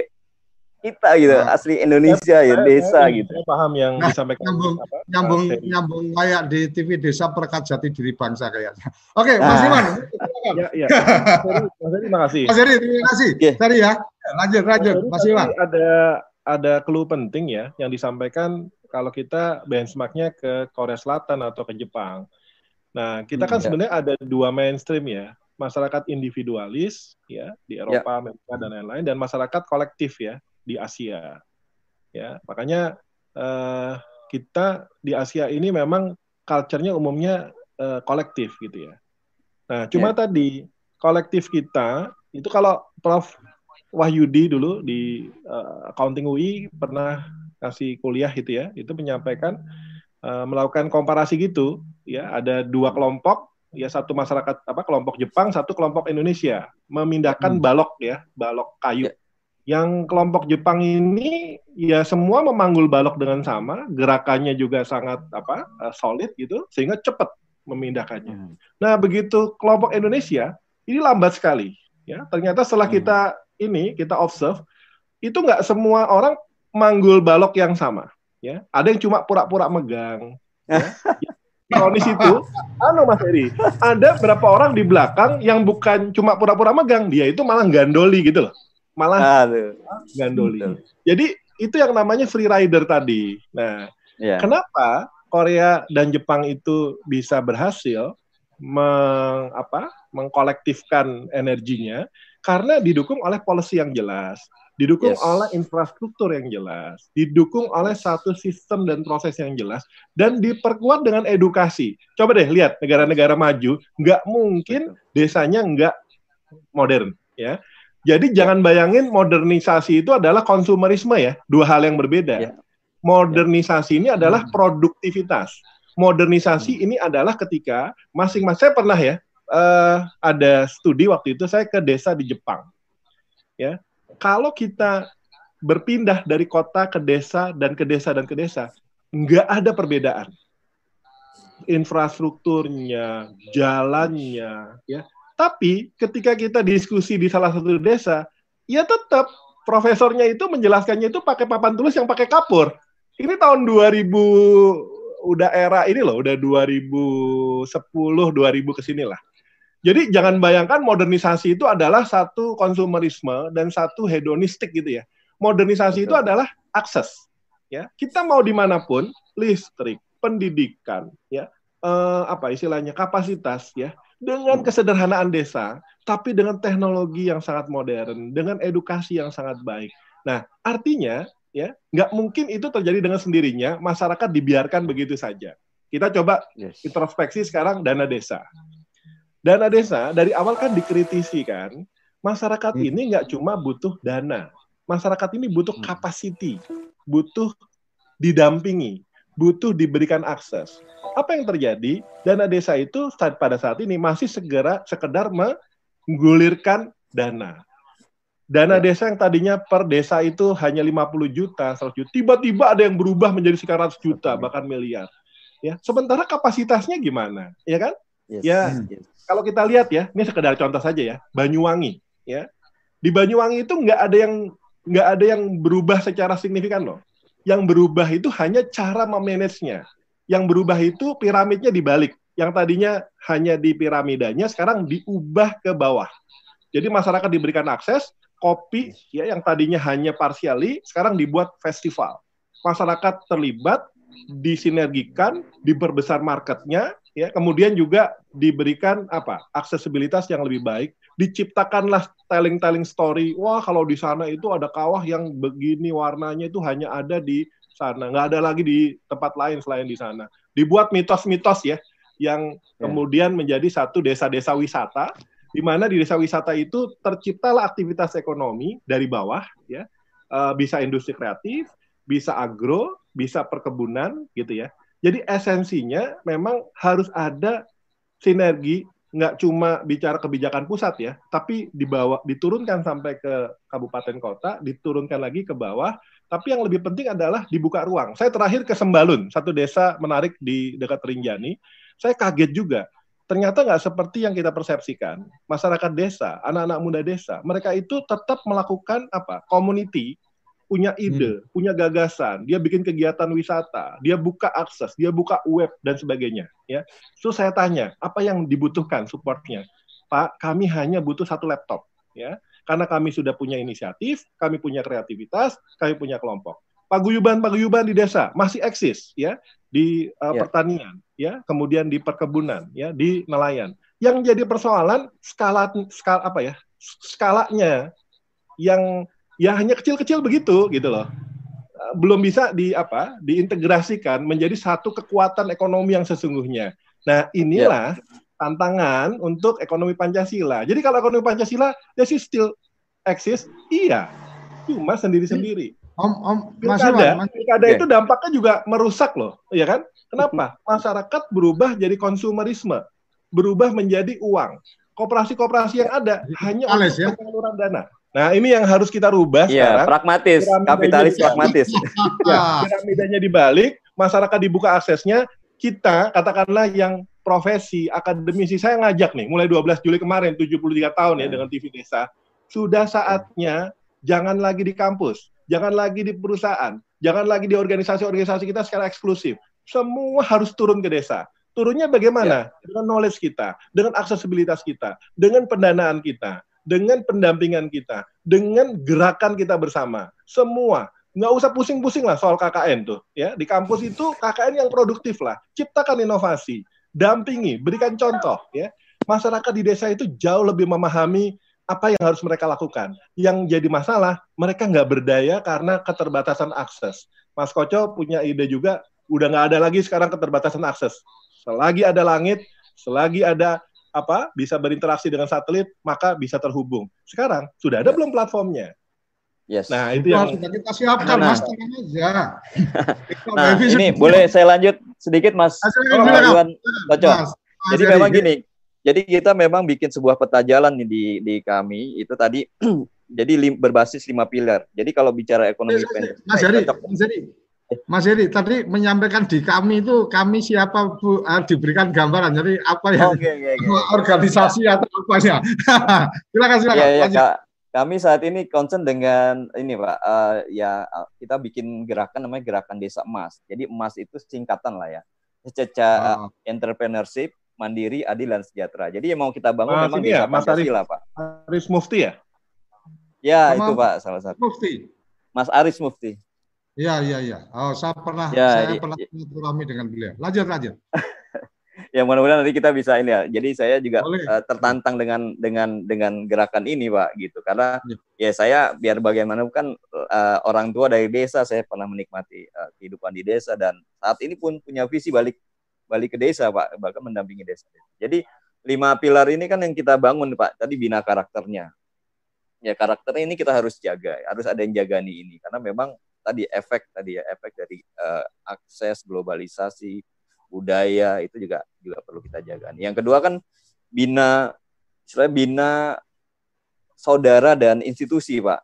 Speaker 5: kita gitu nah, asli Indonesia ya, ya desa saya, gitu.
Speaker 2: saya paham yang nah, disampaikan
Speaker 1: nyambung apa, nyambung uh, nyambung kayak di TV desa perkat jati diri bangsa kayaknya. Oke okay, nah. [LAUGHS] Mas Iman ya, ya. Mas Heri terima kasih. Mas Heri terima kasih. Okay. Tadi ya. Lanjut lanjut Mas, Mas Iman
Speaker 2: ada ada clue penting ya yang disampaikan kalau kita benchmarknya ke Korea Selatan atau ke Jepang. Nah, kita kan hmm, ya. sebenarnya ada dua mainstream ya, masyarakat individualis ya di Eropa, ya. Amerika dan lain-lain dan masyarakat kolektif ya di Asia. Ya, makanya uh, kita di Asia ini memang culture-nya umumnya uh, kolektif gitu ya. Nah, cuma ya. tadi kolektif kita itu kalau Prof Wahyudi dulu di uh, accounting UI pernah kasih kuliah itu ya, itu menyampaikan uh, melakukan komparasi gitu, ya ada dua kelompok, ya satu masyarakat apa kelompok Jepang, satu kelompok Indonesia memindahkan hmm. balok ya, balok kayu. Ya yang kelompok Jepang ini ya semua memanggul balok dengan sama, gerakannya juga sangat apa uh, solid gitu, sehingga cepat memindahkannya. Hmm. Nah begitu kelompok Indonesia ini lambat sekali, ya ternyata setelah hmm. kita ini kita observe itu nggak semua orang manggul balok yang sama, ya ada yang cuma pura-pura megang. Ya. [LAUGHS] Kronis itu, anu Mas Eri, ada berapa orang di belakang yang bukan cuma pura-pura megang, dia itu malah gandoli gitu loh malah Aduh. gandoli. Betul. Jadi itu yang namanya free rider tadi. Nah, yeah. kenapa Korea dan Jepang itu bisa berhasil meng, apa, mengkolektifkan energinya? Karena didukung oleh policy yang jelas, didukung yes. oleh infrastruktur yang jelas, didukung oleh satu sistem dan proses yang jelas, dan diperkuat dengan edukasi. Coba deh lihat negara-negara maju, nggak mungkin desanya nggak modern, ya. Jadi jangan bayangin modernisasi itu adalah konsumerisme ya, dua hal yang berbeda. Ya. Modernisasi ini adalah hmm. produktivitas. Modernisasi hmm. ini adalah ketika masing-masing saya pernah ya uh, ada studi waktu itu saya ke desa di Jepang. Ya, kalau kita berpindah dari kota ke desa dan ke desa dan ke desa, nggak ada perbedaan infrastrukturnya, jalannya, ya tapi ketika kita diskusi di salah satu desa, ya tetap profesornya itu menjelaskannya itu pakai papan tulis yang pakai kapur. Ini tahun 2000 udah era ini loh, udah 2010, 2000 ke sini lah. Jadi jangan bayangkan modernisasi itu adalah satu konsumerisme dan satu hedonistik gitu ya. Modernisasi Betul. itu adalah akses. Ya, kita mau di mana pun, listrik, pendidikan, ya, eh, apa istilahnya kapasitas, ya, dengan kesederhanaan desa, tapi dengan teknologi yang sangat modern, dengan edukasi yang sangat baik. Nah, artinya ya nggak mungkin itu terjadi dengan sendirinya. Masyarakat dibiarkan begitu saja. Kita coba yes. introspeksi sekarang dana desa. Dana desa dari awal kan dikritisi kan, masyarakat hmm. ini nggak cuma butuh dana, masyarakat ini butuh hmm. capacity, butuh didampingi, butuh diberikan akses apa yang terjadi? Dana desa itu saat pada saat ini masih segera sekedar menggulirkan dana. Dana ya. desa yang tadinya per desa itu hanya 50 juta, 100 juta, tiba-tiba ada yang berubah menjadi sekian ratus juta, bahkan miliar. Ya, sementara kapasitasnya gimana? Ya kan? Yes. Ya, yes. kalau kita lihat ya, ini sekedar contoh saja ya, Banyuwangi, ya. Di Banyuwangi itu nggak ada yang nggak ada yang berubah secara signifikan loh. Yang berubah itu hanya cara memanagenya yang berubah itu piramidnya dibalik. Yang tadinya hanya di piramidanya sekarang diubah ke bawah. Jadi masyarakat diberikan akses, kopi ya yang tadinya hanya parsiali sekarang dibuat festival. Masyarakat terlibat, disinergikan, diperbesar marketnya, ya kemudian juga diberikan apa aksesibilitas yang lebih baik diciptakanlah telling-telling story. Wah, kalau di sana itu ada kawah yang begini warnanya itu hanya ada di sana, nggak ada lagi di tempat lain selain di sana. Dibuat mitos-mitos ya, yang ya. kemudian menjadi satu desa-desa wisata, di mana di desa wisata itu terciptalah aktivitas ekonomi dari bawah, ya, uh, bisa industri kreatif, bisa agro, bisa perkebunan, gitu ya. Jadi esensinya memang harus ada sinergi nggak cuma bicara kebijakan pusat ya, tapi dibawa diturunkan sampai ke kabupaten kota, diturunkan lagi ke bawah. Tapi yang lebih penting adalah dibuka ruang. Saya terakhir ke Sembalun, satu desa menarik di dekat Rinjani. Saya kaget juga. Ternyata nggak seperti yang kita persepsikan. Masyarakat desa, anak-anak muda desa, mereka itu tetap melakukan apa? Community punya ide, hmm. punya gagasan, dia bikin kegiatan wisata, dia buka akses, dia buka web dan sebagainya. Ya, so saya tanya, apa yang dibutuhkan supportnya? Pak, kami hanya butuh satu laptop, ya, karena kami sudah punya inisiatif, kami punya kreativitas, kami punya kelompok. Paguyuban-paguyuban di desa masih eksis, ya, di uh, yeah. pertanian, ya, kemudian di perkebunan, ya, di nelayan. Yang jadi persoalan skala, skala apa ya? Skalanya yang ya hanya kecil-kecil begitu gitu loh eh, belum bisa di apa diintegrasikan menjadi satu kekuatan ekonomi yang sesungguhnya. Nah inilah ya. tantangan untuk ekonomi Pancasila. Jadi kalau ekonomi Pancasila ya sih still exist, iya, cuma sendiri-sendiri. Om, om, pilkada, pilkada itu dampaknya juga merusak loh, ya kan? Kenapa? Masyarakat berubah jadi konsumerisme, berubah menjadi uang. Koperasi-koperasi yang ada hanya untuk ya? penyaluran dana. Nah, ini yang harus kita rubah
Speaker 5: ya, sekarang. pragmatis, kapitalis pragmatis. [LAUGHS]
Speaker 2: ya, piramidanya dibalik, masyarakat dibuka aksesnya, kita katakanlah yang profesi, akademisi, saya ngajak nih, mulai 12 Juli kemarin, 73 tahun ya, ya dengan TV Desa, sudah saatnya jangan lagi di kampus, jangan lagi di perusahaan, jangan lagi di organisasi-organisasi kita secara eksklusif. Semua harus turun ke desa. Turunnya bagaimana? Ya. Dengan knowledge kita, dengan aksesibilitas kita, dengan pendanaan kita dengan pendampingan kita, dengan gerakan kita bersama. Semua. Nggak usah pusing-pusing lah soal KKN tuh ya. Di kampus itu KKN yang produktif lah. Ciptakan inovasi dampingi berikan contoh ya. Masyarakat di desa itu jauh lebih memahami apa yang harus mereka lakukan. Yang jadi masalah mereka nggak berdaya karena keterbatasan akses. Mas Koco punya ide juga udah nggak ada lagi sekarang keterbatasan akses. Selagi ada langit selagi ada apa bisa berinteraksi dengan satelit maka bisa terhubung. Sekarang sudah ada ya. belum platformnya?
Speaker 5: Yes.
Speaker 1: Nah, itu yang sudah kita siapkan nah, Mas aja.
Speaker 5: nah, ini boleh saya lanjut sedikit Mas Iwan Mas, Jadi memang gini, jadi kita memang bikin sebuah peta jalan nih di di kami itu tadi jadi lim, berbasis lima pilar. Jadi kalau bicara ekonomi
Speaker 1: Mas Heri, Mas Heri, Mas Heri tadi menyampaikan di kami itu kami siapa Bu? Uh, diberikan gambaran. Jadi apa ya? Okay, okay, okay. [LAUGHS] organisasi atau apa ya? [LAUGHS] Silakan silakan. Ya, ya, Kak.
Speaker 5: kami saat ini concern dengan ini Pak. Uh, ya kita bikin gerakan namanya gerakan desa emas. Jadi emas itu singkatan lah ya. Secara oh. entrepreneurship mandiri adil dan sejahtera. Jadi yang mau kita bangun
Speaker 2: mas,
Speaker 5: memang
Speaker 2: ya, Mas Pancasila Pak. Aris Mufti ya?
Speaker 5: Ya Sama itu Pak salah satu.
Speaker 1: Mufti.
Speaker 5: Mas Aris Mufti
Speaker 1: Iya, iya, iya. Oh, saya pernah ya, saya di, pernah bersilaturahmi dengan beliau. Lanjut, lanjut. [LAUGHS]
Speaker 5: ya mudah-mudahan nanti kita bisa ini ya. Jadi saya juga uh, tertantang dengan dengan dengan gerakan ini, Pak, gitu. Karena ya, ya saya biar bagaimanapun kan uh, orang tua dari desa, saya pernah menikmati uh, kehidupan di desa dan saat ini pun punya visi balik balik ke desa, Pak, bahkan mendampingi desa. Jadi lima pilar ini kan yang kita bangun, Pak. Tadi bina karakternya. Ya karakternya ini kita harus jaga, harus ada yang jaga nih ini karena memang tadi efek tadi ya efek dari uh, akses globalisasi budaya itu juga juga perlu kita jaga. Yang kedua kan bina istilah bina saudara dan institusi, Pak.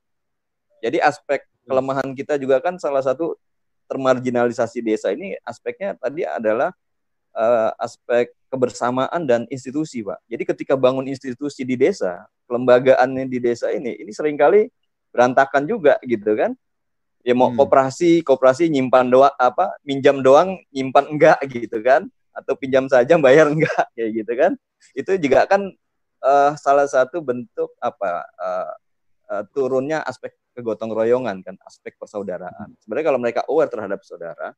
Speaker 5: Jadi aspek kelemahan kita juga kan salah satu termarginalisasi desa ini aspeknya tadi adalah uh, aspek kebersamaan dan institusi, Pak. Jadi ketika bangun institusi di desa, kelembagaannya di desa ini ini sering kali berantakan juga gitu kan ya mau hmm. koperasi koperasi nyimpan doang apa minjam doang nyimpan enggak gitu kan? Atau pinjam saja bayar enggak [LAUGHS] kayak gitu kan? Itu juga kan uh, salah satu bentuk apa uh, uh, turunnya aspek kegotong royongan kan aspek persaudaraan. Sebenarnya kalau mereka aware terhadap saudara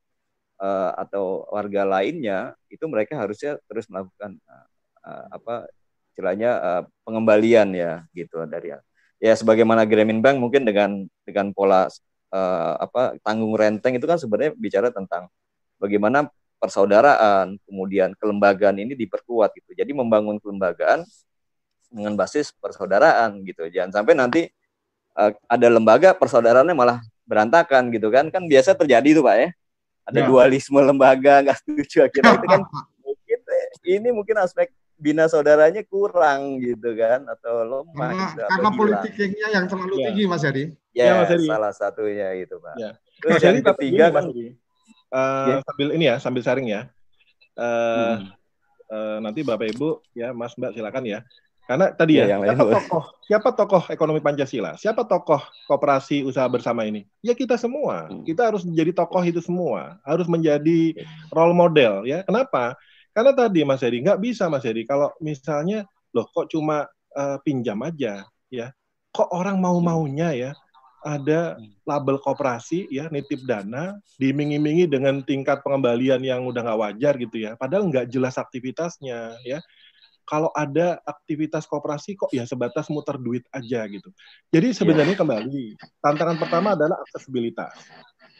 Speaker 5: uh, atau warga lainnya itu mereka harusnya terus melakukan uh, uh, apa istilahnya uh, pengembalian ya gitu dari ya sebagaimana Grameen Bank mungkin dengan dengan pola uh, apa tanggung renteng itu kan sebenarnya bicara tentang bagaimana persaudaraan kemudian kelembagaan ini diperkuat gitu. Jadi membangun kelembagaan dengan basis persaudaraan gitu. Jangan sampai nanti uh, ada lembaga persaudaraannya malah berantakan gitu kan. Kan biasa terjadi itu pak ya. Ada ya. dualisme lembaga [LAUGHS] nggak setuju akhirnya itu kan. [LAUGHS] Mungkin ini mungkin aspek bina saudaranya kurang gitu kan atau lemah
Speaker 1: karena, gitu, karena politiknya yang terlalu ya. tinggi Mas Hadi
Speaker 5: ya, ya Mas Hadi. salah satunya itu Pak. Ya.
Speaker 2: terus Mas yang ketiga kan uh, ya. sambil ini ya sambil sharing ya. Uh, hmm. uh, nanti Bapak Ibu ya Mas Mbak silakan ya. Karena tadi ya, ya siapa tokoh siapa tokoh ekonomi Pancasila? Siapa tokoh kooperasi usaha bersama ini? Ya kita semua. Hmm. kita harus menjadi tokoh itu semua. Harus menjadi role model ya. Kenapa? Karena tadi Mas Heri nggak bisa Mas Heri kalau misalnya loh kok cuma uh, pinjam aja ya. Kok orang mau-maunya ya ada label koperasi ya nitip dana diiming-imingi dengan tingkat pengembalian yang udah nggak wajar gitu ya. Padahal nggak jelas aktivitasnya ya. Kalau ada aktivitas koperasi kok ya sebatas muter duit aja gitu. Jadi sebenarnya yeah. kembali tantangan pertama adalah aksesibilitas.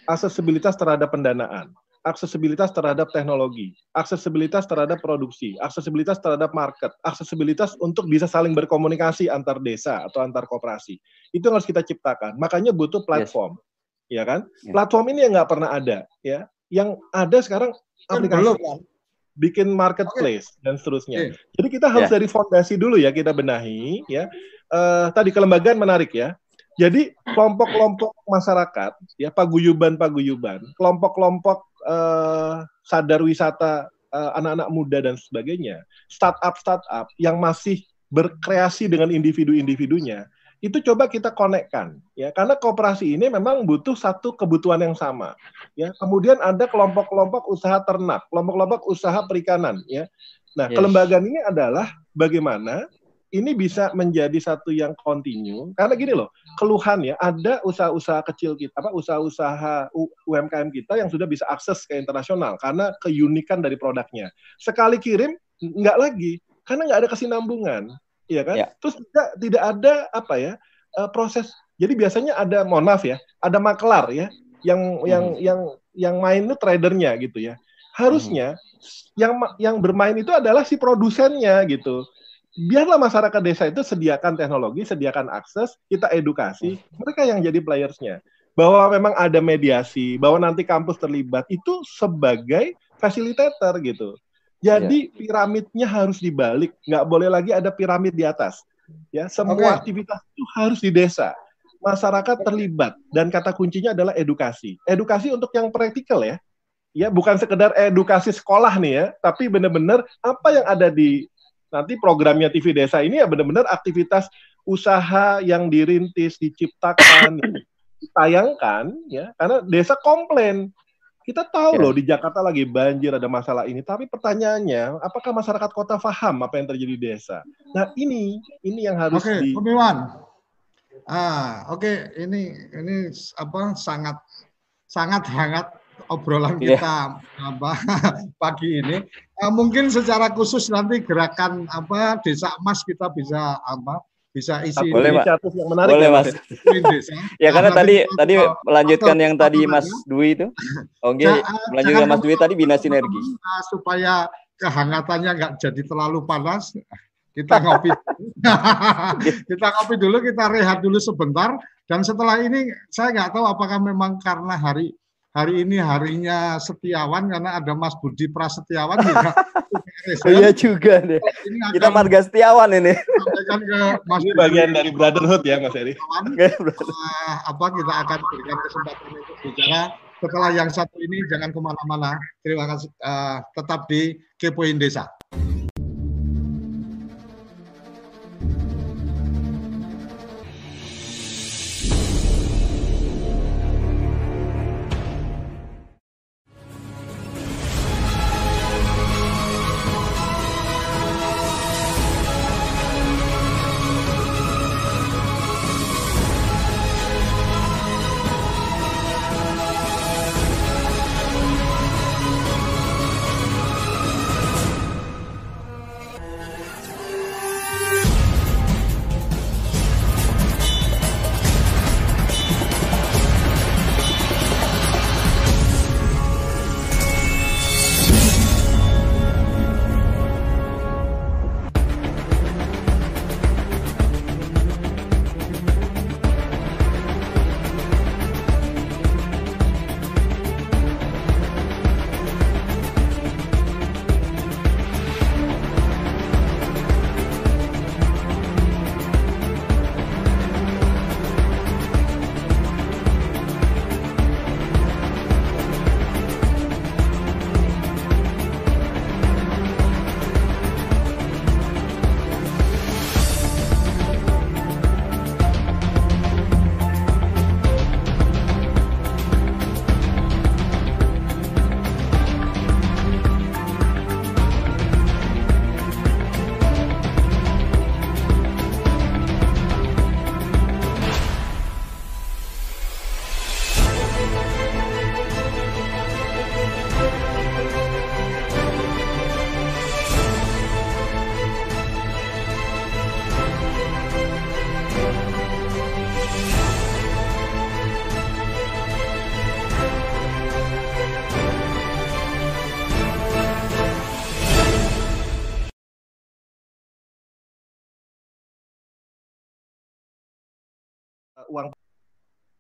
Speaker 2: Aksesibilitas terhadap pendanaan aksesibilitas terhadap teknologi, aksesibilitas terhadap produksi, aksesibilitas terhadap market, aksesibilitas untuk bisa saling berkomunikasi antar desa atau antar koperasi. Itu yang harus kita ciptakan. Makanya butuh platform, yes. ya kan? Yes. Platform ini yang nggak pernah ada, ya. Yang ada sekarang aplikasi. Kan? bikin marketplace okay. dan seterusnya. Okay. Jadi kita harus yeah. dari fondasi dulu ya kita benahi ya. Uh, tadi kelembagaan menarik ya. Jadi kelompok-kelompok masyarakat ya paguyuban-paguyuban, kelompok-kelompok uh, sadar wisata uh, anak-anak muda dan sebagainya, startup-startup yang masih berkreasi dengan individu-individunya, itu coba kita konekkan ya. Karena kooperasi ini memang butuh satu kebutuhan yang sama ya. Kemudian ada kelompok-kelompok usaha ternak kelompok-kelompok usaha perikanan ya. Nah yes. kelembagaan ini adalah bagaimana ini bisa menjadi satu yang kontinu karena gini loh keluhan ya ada usaha-usaha kecil kita apa usaha-usaha UMKM kita yang sudah bisa akses ke internasional karena keunikan dari produknya sekali kirim nggak lagi karena nggak ada kesinambungan ya kan ya. terus tidak tidak ada apa ya uh, proses jadi biasanya ada mohon maaf ya ada maklar ya yang hmm. yang yang yang main itu tradernya gitu ya harusnya hmm. yang yang bermain itu adalah si produsennya gitu biarlah masyarakat desa itu sediakan teknologi, sediakan akses, kita edukasi, mereka yang jadi playersnya. Bahwa memang ada mediasi, bahwa nanti kampus terlibat, itu sebagai fasilitator gitu. Jadi yeah. piramidnya harus dibalik, nggak boleh lagi ada piramid di atas. Ya, semua okay. aktivitas itu harus di desa. Masyarakat terlibat dan kata kuncinya adalah edukasi. Edukasi untuk yang praktikal ya. Ya, bukan sekedar edukasi sekolah nih ya, tapi benar-benar apa yang ada di nanti programnya TV Desa ini ya benar-benar aktivitas usaha yang dirintis, diciptakan, [COUGHS] ditayangkan ya karena desa komplain. Kita tahu ya. loh di Jakarta lagi banjir ada masalah ini, tapi pertanyaannya apakah masyarakat kota paham apa yang terjadi di desa? Nah, ini ini yang harus
Speaker 1: Oke, di Oke, Ah, oke, okay. ini ini apa sangat sangat hangat obrolan iya. kita yeah. apa [LAUGHS] pagi ini. Uh, mungkin secara khusus nanti gerakan apa Desa Emas kita bisa apa bisa isi
Speaker 5: boleh Pak. yang menarik boleh ya, Mas. Desa. ya karena nah, tadi tadi melanjutkan yang tadi Mas Dwi itu. Oke, okay. nah, melanjutkan Mas Dwi tadi bina sinergi.
Speaker 1: Uh, supaya kehangatannya nggak jadi terlalu panas kita ngopi [LAUGHS] kita ngopi dulu kita rehat dulu sebentar dan setelah ini saya nggak tahu apakah memang karena hari hari ini harinya Setiawan karena ada Mas Budi Prasetyawan juga. [LAUGHS]
Speaker 5: iya juga deh. Kita marga Setiawan ini.
Speaker 2: Sampaikan ke Mas ini bagian dari brotherhood ya Mas Eri.
Speaker 1: Uh, apa kita akan berikan kesempatan untuk bicara setelah yang satu ini jangan ke mana-mana. Terima kasih. Uh, tetap di Kepoin Desa.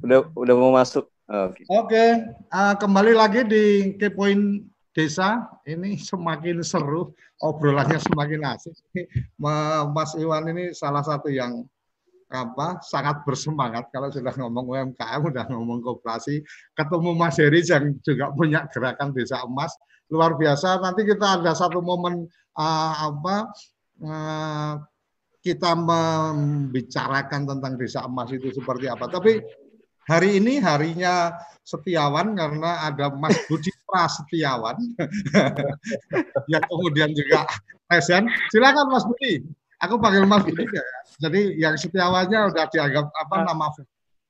Speaker 5: Udah udah mau masuk. Oke.
Speaker 1: Oke, uh, kembali lagi di Kepoin Desa. Ini semakin seru, obrolannya semakin asik. Ma- Mas Iwan ini salah satu yang apa sangat bersemangat kalau sudah ngomong UMKM, udah ngomong koperasi, ketemu Mas Heri yang juga punya gerakan Desa Emas luar biasa. Nanti kita ada satu momen uh, apa uh, kita membicarakan tentang Desa Emas itu seperti apa. Tapi hari ini harinya Setiawan karena ada Mas Budi Prasetyawan [LAUGHS] yang kemudian juga present. Silakan Mas Budi. Aku panggil Mas Budi ya. Jadi yang Setiawannya udah dianggap apa nama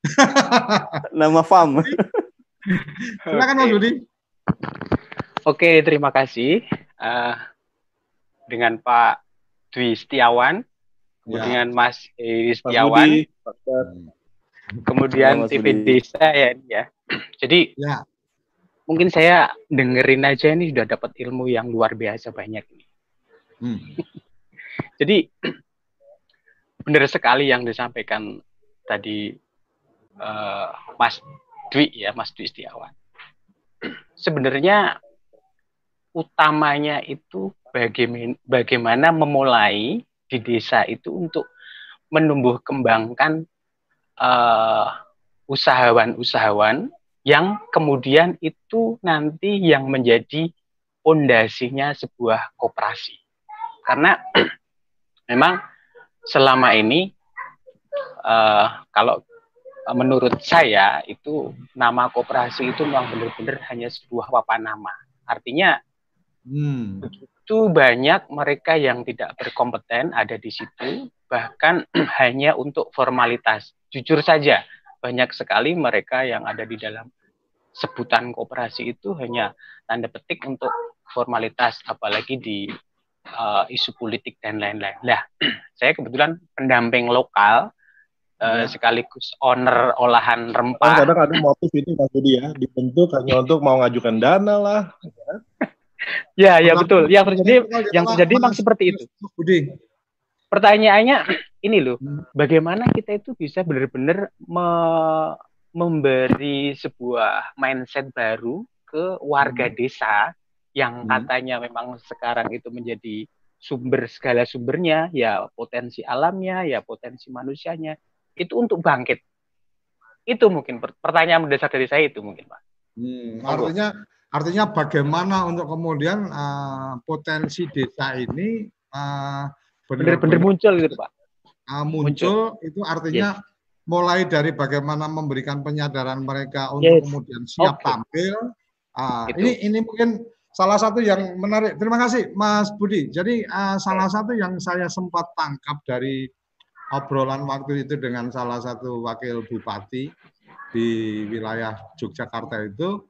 Speaker 1: [LAUGHS]
Speaker 5: Nama farm. [LAUGHS]
Speaker 1: Silakan Mas Budi.
Speaker 6: Oke, terima kasih. Eh, dengan Pak Dwi Setiawan, kemudian Mas Heri
Speaker 2: Mas
Speaker 6: Setiawan,
Speaker 2: Budi, Pak.
Speaker 6: Kemudian
Speaker 5: Mas
Speaker 6: TV. Desa ya, ini ya. [CLEARS THROAT] Jadi
Speaker 1: Ya.
Speaker 6: mungkin saya dengerin aja ini sudah dapat ilmu yang luar biasa banyak ini.
Speaker 1: Hmm. [LAUGHS]
Speaker 6: Jadi [CLEARS THROAT] benar sekali yang disampaikan tadi eh, Mas Dwi ya, Mas Dwi Setiawan. [CLEARS THROAT] Sebenarnya utamanya itu bagaimana, bagaimana memulai di desa itu untuk menumbuh kembangkan usahawan-usahawan yang kemudian itu nanti yang menjadi pondasinya sebuah koperasi. Karena [CLEARS THROAT] memang selama ini eh, kalau menurut saya itu nama koperasi itu memang benar-benar hanya sebuah papan nama. Artinya
Speaker 1: Hmm.
Speaker 6: itu banyak mereka yang tidak berkompeten ada di situ, bahkan [CLEARS THROAT] hanya untuk formalitas. Jujur saja, banyak sekali mereka yang ada di dalam sebutan koperasi itu hanya tanda petik untuk formalitas, apalagi di eh, isu politik dan lain-lain. Nah, [CLEARS THROAT] saya kebetulan pendamping lokal,
Speaker 1: Ya.
Speaker 6: eh, sekaligus owner olahan rempah.
Speaker 2: kadang ada motif ini Mas Budi ya, dibentuk hanya untuk mau ngajukan dana lah.
Speaker 6: Ya, [LAUGHS] ya
Speaker 1: Pertama-
Speaker 6: betul. Yang terjadi, yang terjadi memang seperti itu.
Speaker 1: Budi.
Speaker 6: pertanyaannya [CLEARS THROAT] ini loh,
Speaker 1: Hmm.
Speaker 6: bagaimana kita itu bisa benar-benar me- memberi sebuah mindset baru ke warga desa yang
Speaker 1: Hmm.
Speaker 6: katanya memang sekarang itu menjadi sumber segala sumbernya, ya potensi alamnya, ya potensi manusianya, itu untuk bangkit. Itu mungkin per- pertanyaan mendasar dari saya itu mungkin, Pak.
Speaker 1: Hmm, artinya artinya bagaimana untuk kemudian uh, potensi desa ini uh,
Speaker 6: Benar-benar
Speaker 1: benar-benar
Speaker 6: muncul gitu, Pak.
Speaker 1: Uh, muncul, itu artinya mulai dari bagaimana memberikan penyadaran mereka untuk
Speaker 6: Yes.
Speaker 1: kemudian siap
Speaker 6: Oke.
Speaker 1: tampil.
Speaker 6: Itu.
Speaker 1: ini ini mungkin salah satu yang menarik. Terima kasih Mas Budi. Jadi ah, salah satu yang saya sempat tangkap dari obrolan waktu itu dengan salah satu wakil bupati di wilayah Yogyakarta itu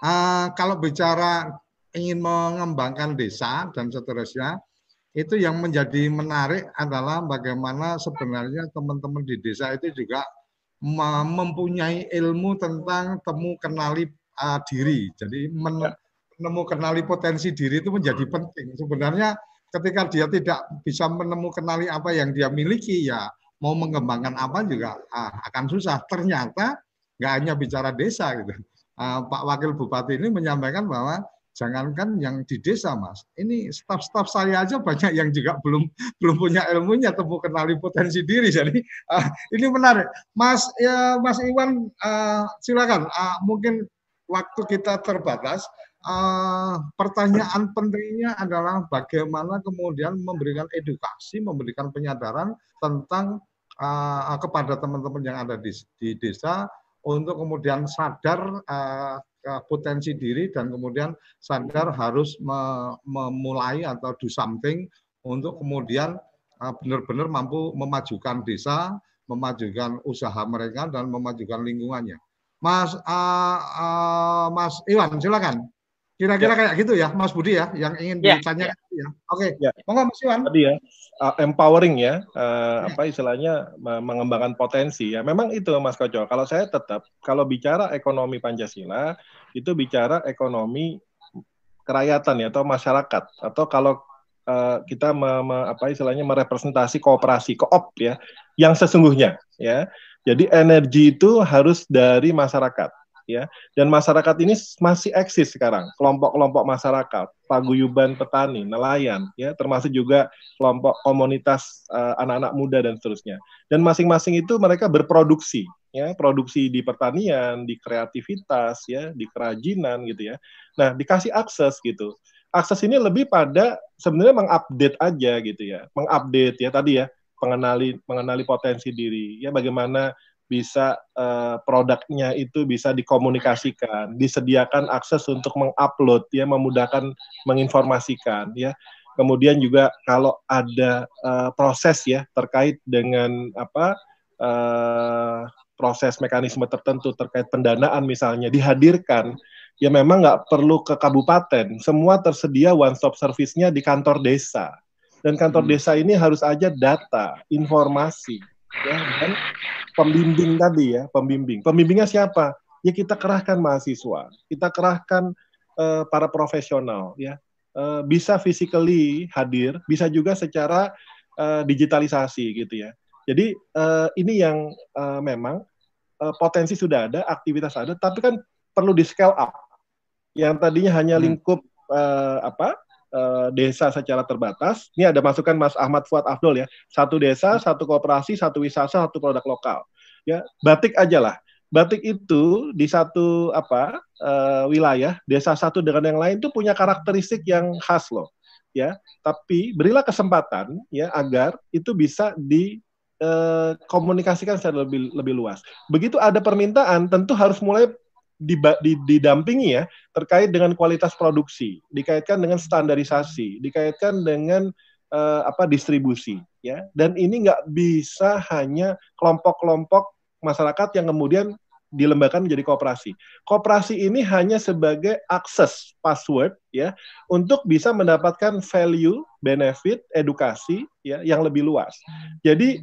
Speaker 1: ah, kalau bicara ingin mengembangkan desa dan seterusnya itu yang menjadi menarik adalah bagaimana sebenarnya teman-teman di desa itu juga me- mempunyai ilmu tentang temu kenali uh, diri. Jadi men- menemu kenali potensi diri itu menjadi penting. Sebenarnya ketika dia tidak bisa menemu kenali apa yang dia miliki ya mau mengembangkan apa juga ah, akan susah. Ternyata nggak hanya bicara desa gitu. Ah, Pak Wakil Bupati ini menyampaikan bahwa jangankan yang di desa mas, ini staf-staf saya aja banyak yang juga belum belum punya ilmunya temu kenali potensi diri. Jadi ah, ini menarik, Mas ya Mas Iwan ah, silakan. Ah, mungkin waktu kita terbatas. Ah, pertanyaan pentingnya adalah bagaimana kemudian memberikan edukasi, memberikan penyadaran tentang ah, kepada teman-teman yang ada di, di desa untuk kemudian sadar ke potensi diri dan kemudian sadar harus me- memulai atau do something untuk kemudian ah, benar-benar mampu memajukan desa, memajukan usaha mereka dan memajukan lingkungannya. Mas ah, ah, Mas Iwan silakan. Kira-kira kayak gitu ya, Mas Budi ya, yang ingin
Speaker 6: Ya,
Speaker 1: ditanya ya. Oke,
Speaker 2: Ya.
Speaker 1: monggo Mas Iwan.
Speaker 2: Tadi ya, uh, empowering ya, uh, apa istilahnya me- mengembangkan potensi ya. Memang itu Mas Koco. Kalau saya tetap kalau bicara ekonomi Pancasila itu bicara ekonomi kerakyatan ya atau masyarakat atau kalau uh, kita me- me- apa istilahnya merepresentasi kooperasi koop ya yang sesungguhnya ya Jadi energi itu harus dari masyarakat ya. Dan masyarakat ini masih eksis sekarang, kelompok-kelompok masyarakat, paguyuban petani, nelayan, ya, termasuk juga kelompok komunitas eh, anak-anak muda dan seterusnya. Dan masing-masing itu mereka berproduksi, ya, produksi di pertanian, di kreativitas, ya, di kerajinan gitu ya. Nah, dikasih akses gitu. Akses ini lebih pada sebenarnya mengupdate aja gitu ya, mengupdate ya tadi ya, mengenali mengenali potensi diri, ya bagaimana bisa uh, produknya itu bisa dikomunikasikan, disediakan akses untuk mengupload ya, memudahkan menginformasikan ya. Kemudian juga kalau ada uh, proses ya terkait dengan apa uh, proses mekanisme tertentu terkait pendanaan misalnya dihadirkan ya memang nggak perlu ke kabupaten, semua tersedia one stop service-nya di kantor desa. Dan kantor hmm. desa ini harus aja data, informasi, ya dan pembimbing tadi ya, pembimbing. Pembimbingnya siapa? Ya kita kerahkan mahasiswa, kita kerahkan uh, para profesional ya. Uh, bisa physically hadir, bisa juga secara uh, digitalisasi gitu ya. Jadi uh, ini yang uh, memang uh, potensi sudah ada, aktivitas ada, tapi kan perlu di scale up. Yang tadinya hanya hmm. lingkup uh, apa uh, desa secara terbatas. Ini ada masukan Mas Ahmad Fuad Abdul ya. Satu desa, satu kooperasi, satu wisata, satu produk lokal. Ya, batik aja lah. Batik itu di satu apa uh, wilayah, desa satu dengan yang lain itu punya karakteristik yang khas loh. Ya, tapi berilah kesempatan ya agar itu bisa di uh, komunikasikan secara lebih lebih luas. Begitu ada permintaan, tentu harus mulai didampingi ya terkait dengan kualitas produksi, dikaitkan dengan standarisasi, dikaitkan dengan uh, apa distribusi ya. Dan ini nggak bisa hanya kelompok-kelompok masyarakat yang kemudian dilembagakan menjadi kooperasi. Kooperasi ini hanya sebagai akses password ya untuk bisa mendapatkan value, benefit, edukasi ya yang lebih luas. Jadi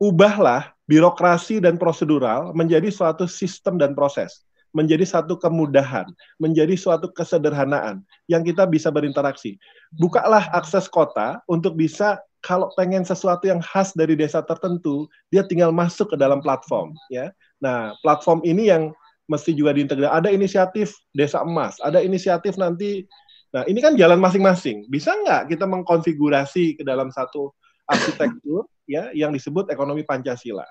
Speaker 2: ubahlah birokrasi dan prosedural menjadi suatu sistem dan proses menjadi satu kemudahan, menjadi suatu kesederhanaan yang kita bisa berinteraksi. Bukalah akses kota untuk bisa kalau pengen sesuatu yang khas dari desa tertentu, dia tinggal masuk ke dalam platform, ya. Nah, platform ini yang mesti juga diintegrasi. Ada inisiatif Desa Emas, ada inisiatif nanti. Nah, ini kan jalan masing-masing. Bisa nggak kita mengkonfigurasi ke dalam satu arsitektur, ya, yang disebut ekonomi Pancasila?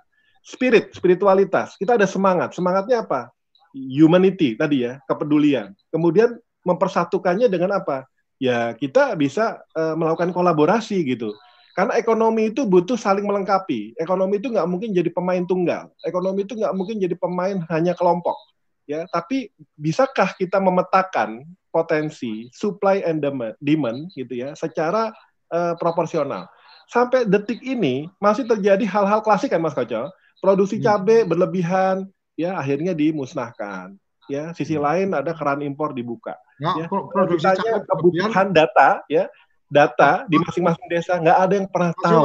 Speaker 2: Spirit, spiritualitas. Kita ada semangat. Semangatnya apa? Humanity tadi ya, kepedulian. Kemudian mempersatukannya dengan apa? Ya kita bisa uh, melakukan kolaborasi gitu. Karena ekonomi itu butuh saling melengkapi. Ekonomi itu nggak mungkin jadi pemain tunggal. Ekonomi itu nggak mungkin jadi pemain hanya kelompok. Ya, tapi bisakah kita memetakan potensi supply and demand gitu ya secara uh, proporsional? Sampai detik ini masih terjadi hal-hal klasik kan Mas Koco? Produksi hmm. cabai berlebihan, ya akhirnya dimusnahkan. Ya, sisi hmm. lain ada keran impor dibuka. Nggak, ya, produksi kebutuhan data, ya, data di masing-masing desa nggak ada yang pernah Mas tahu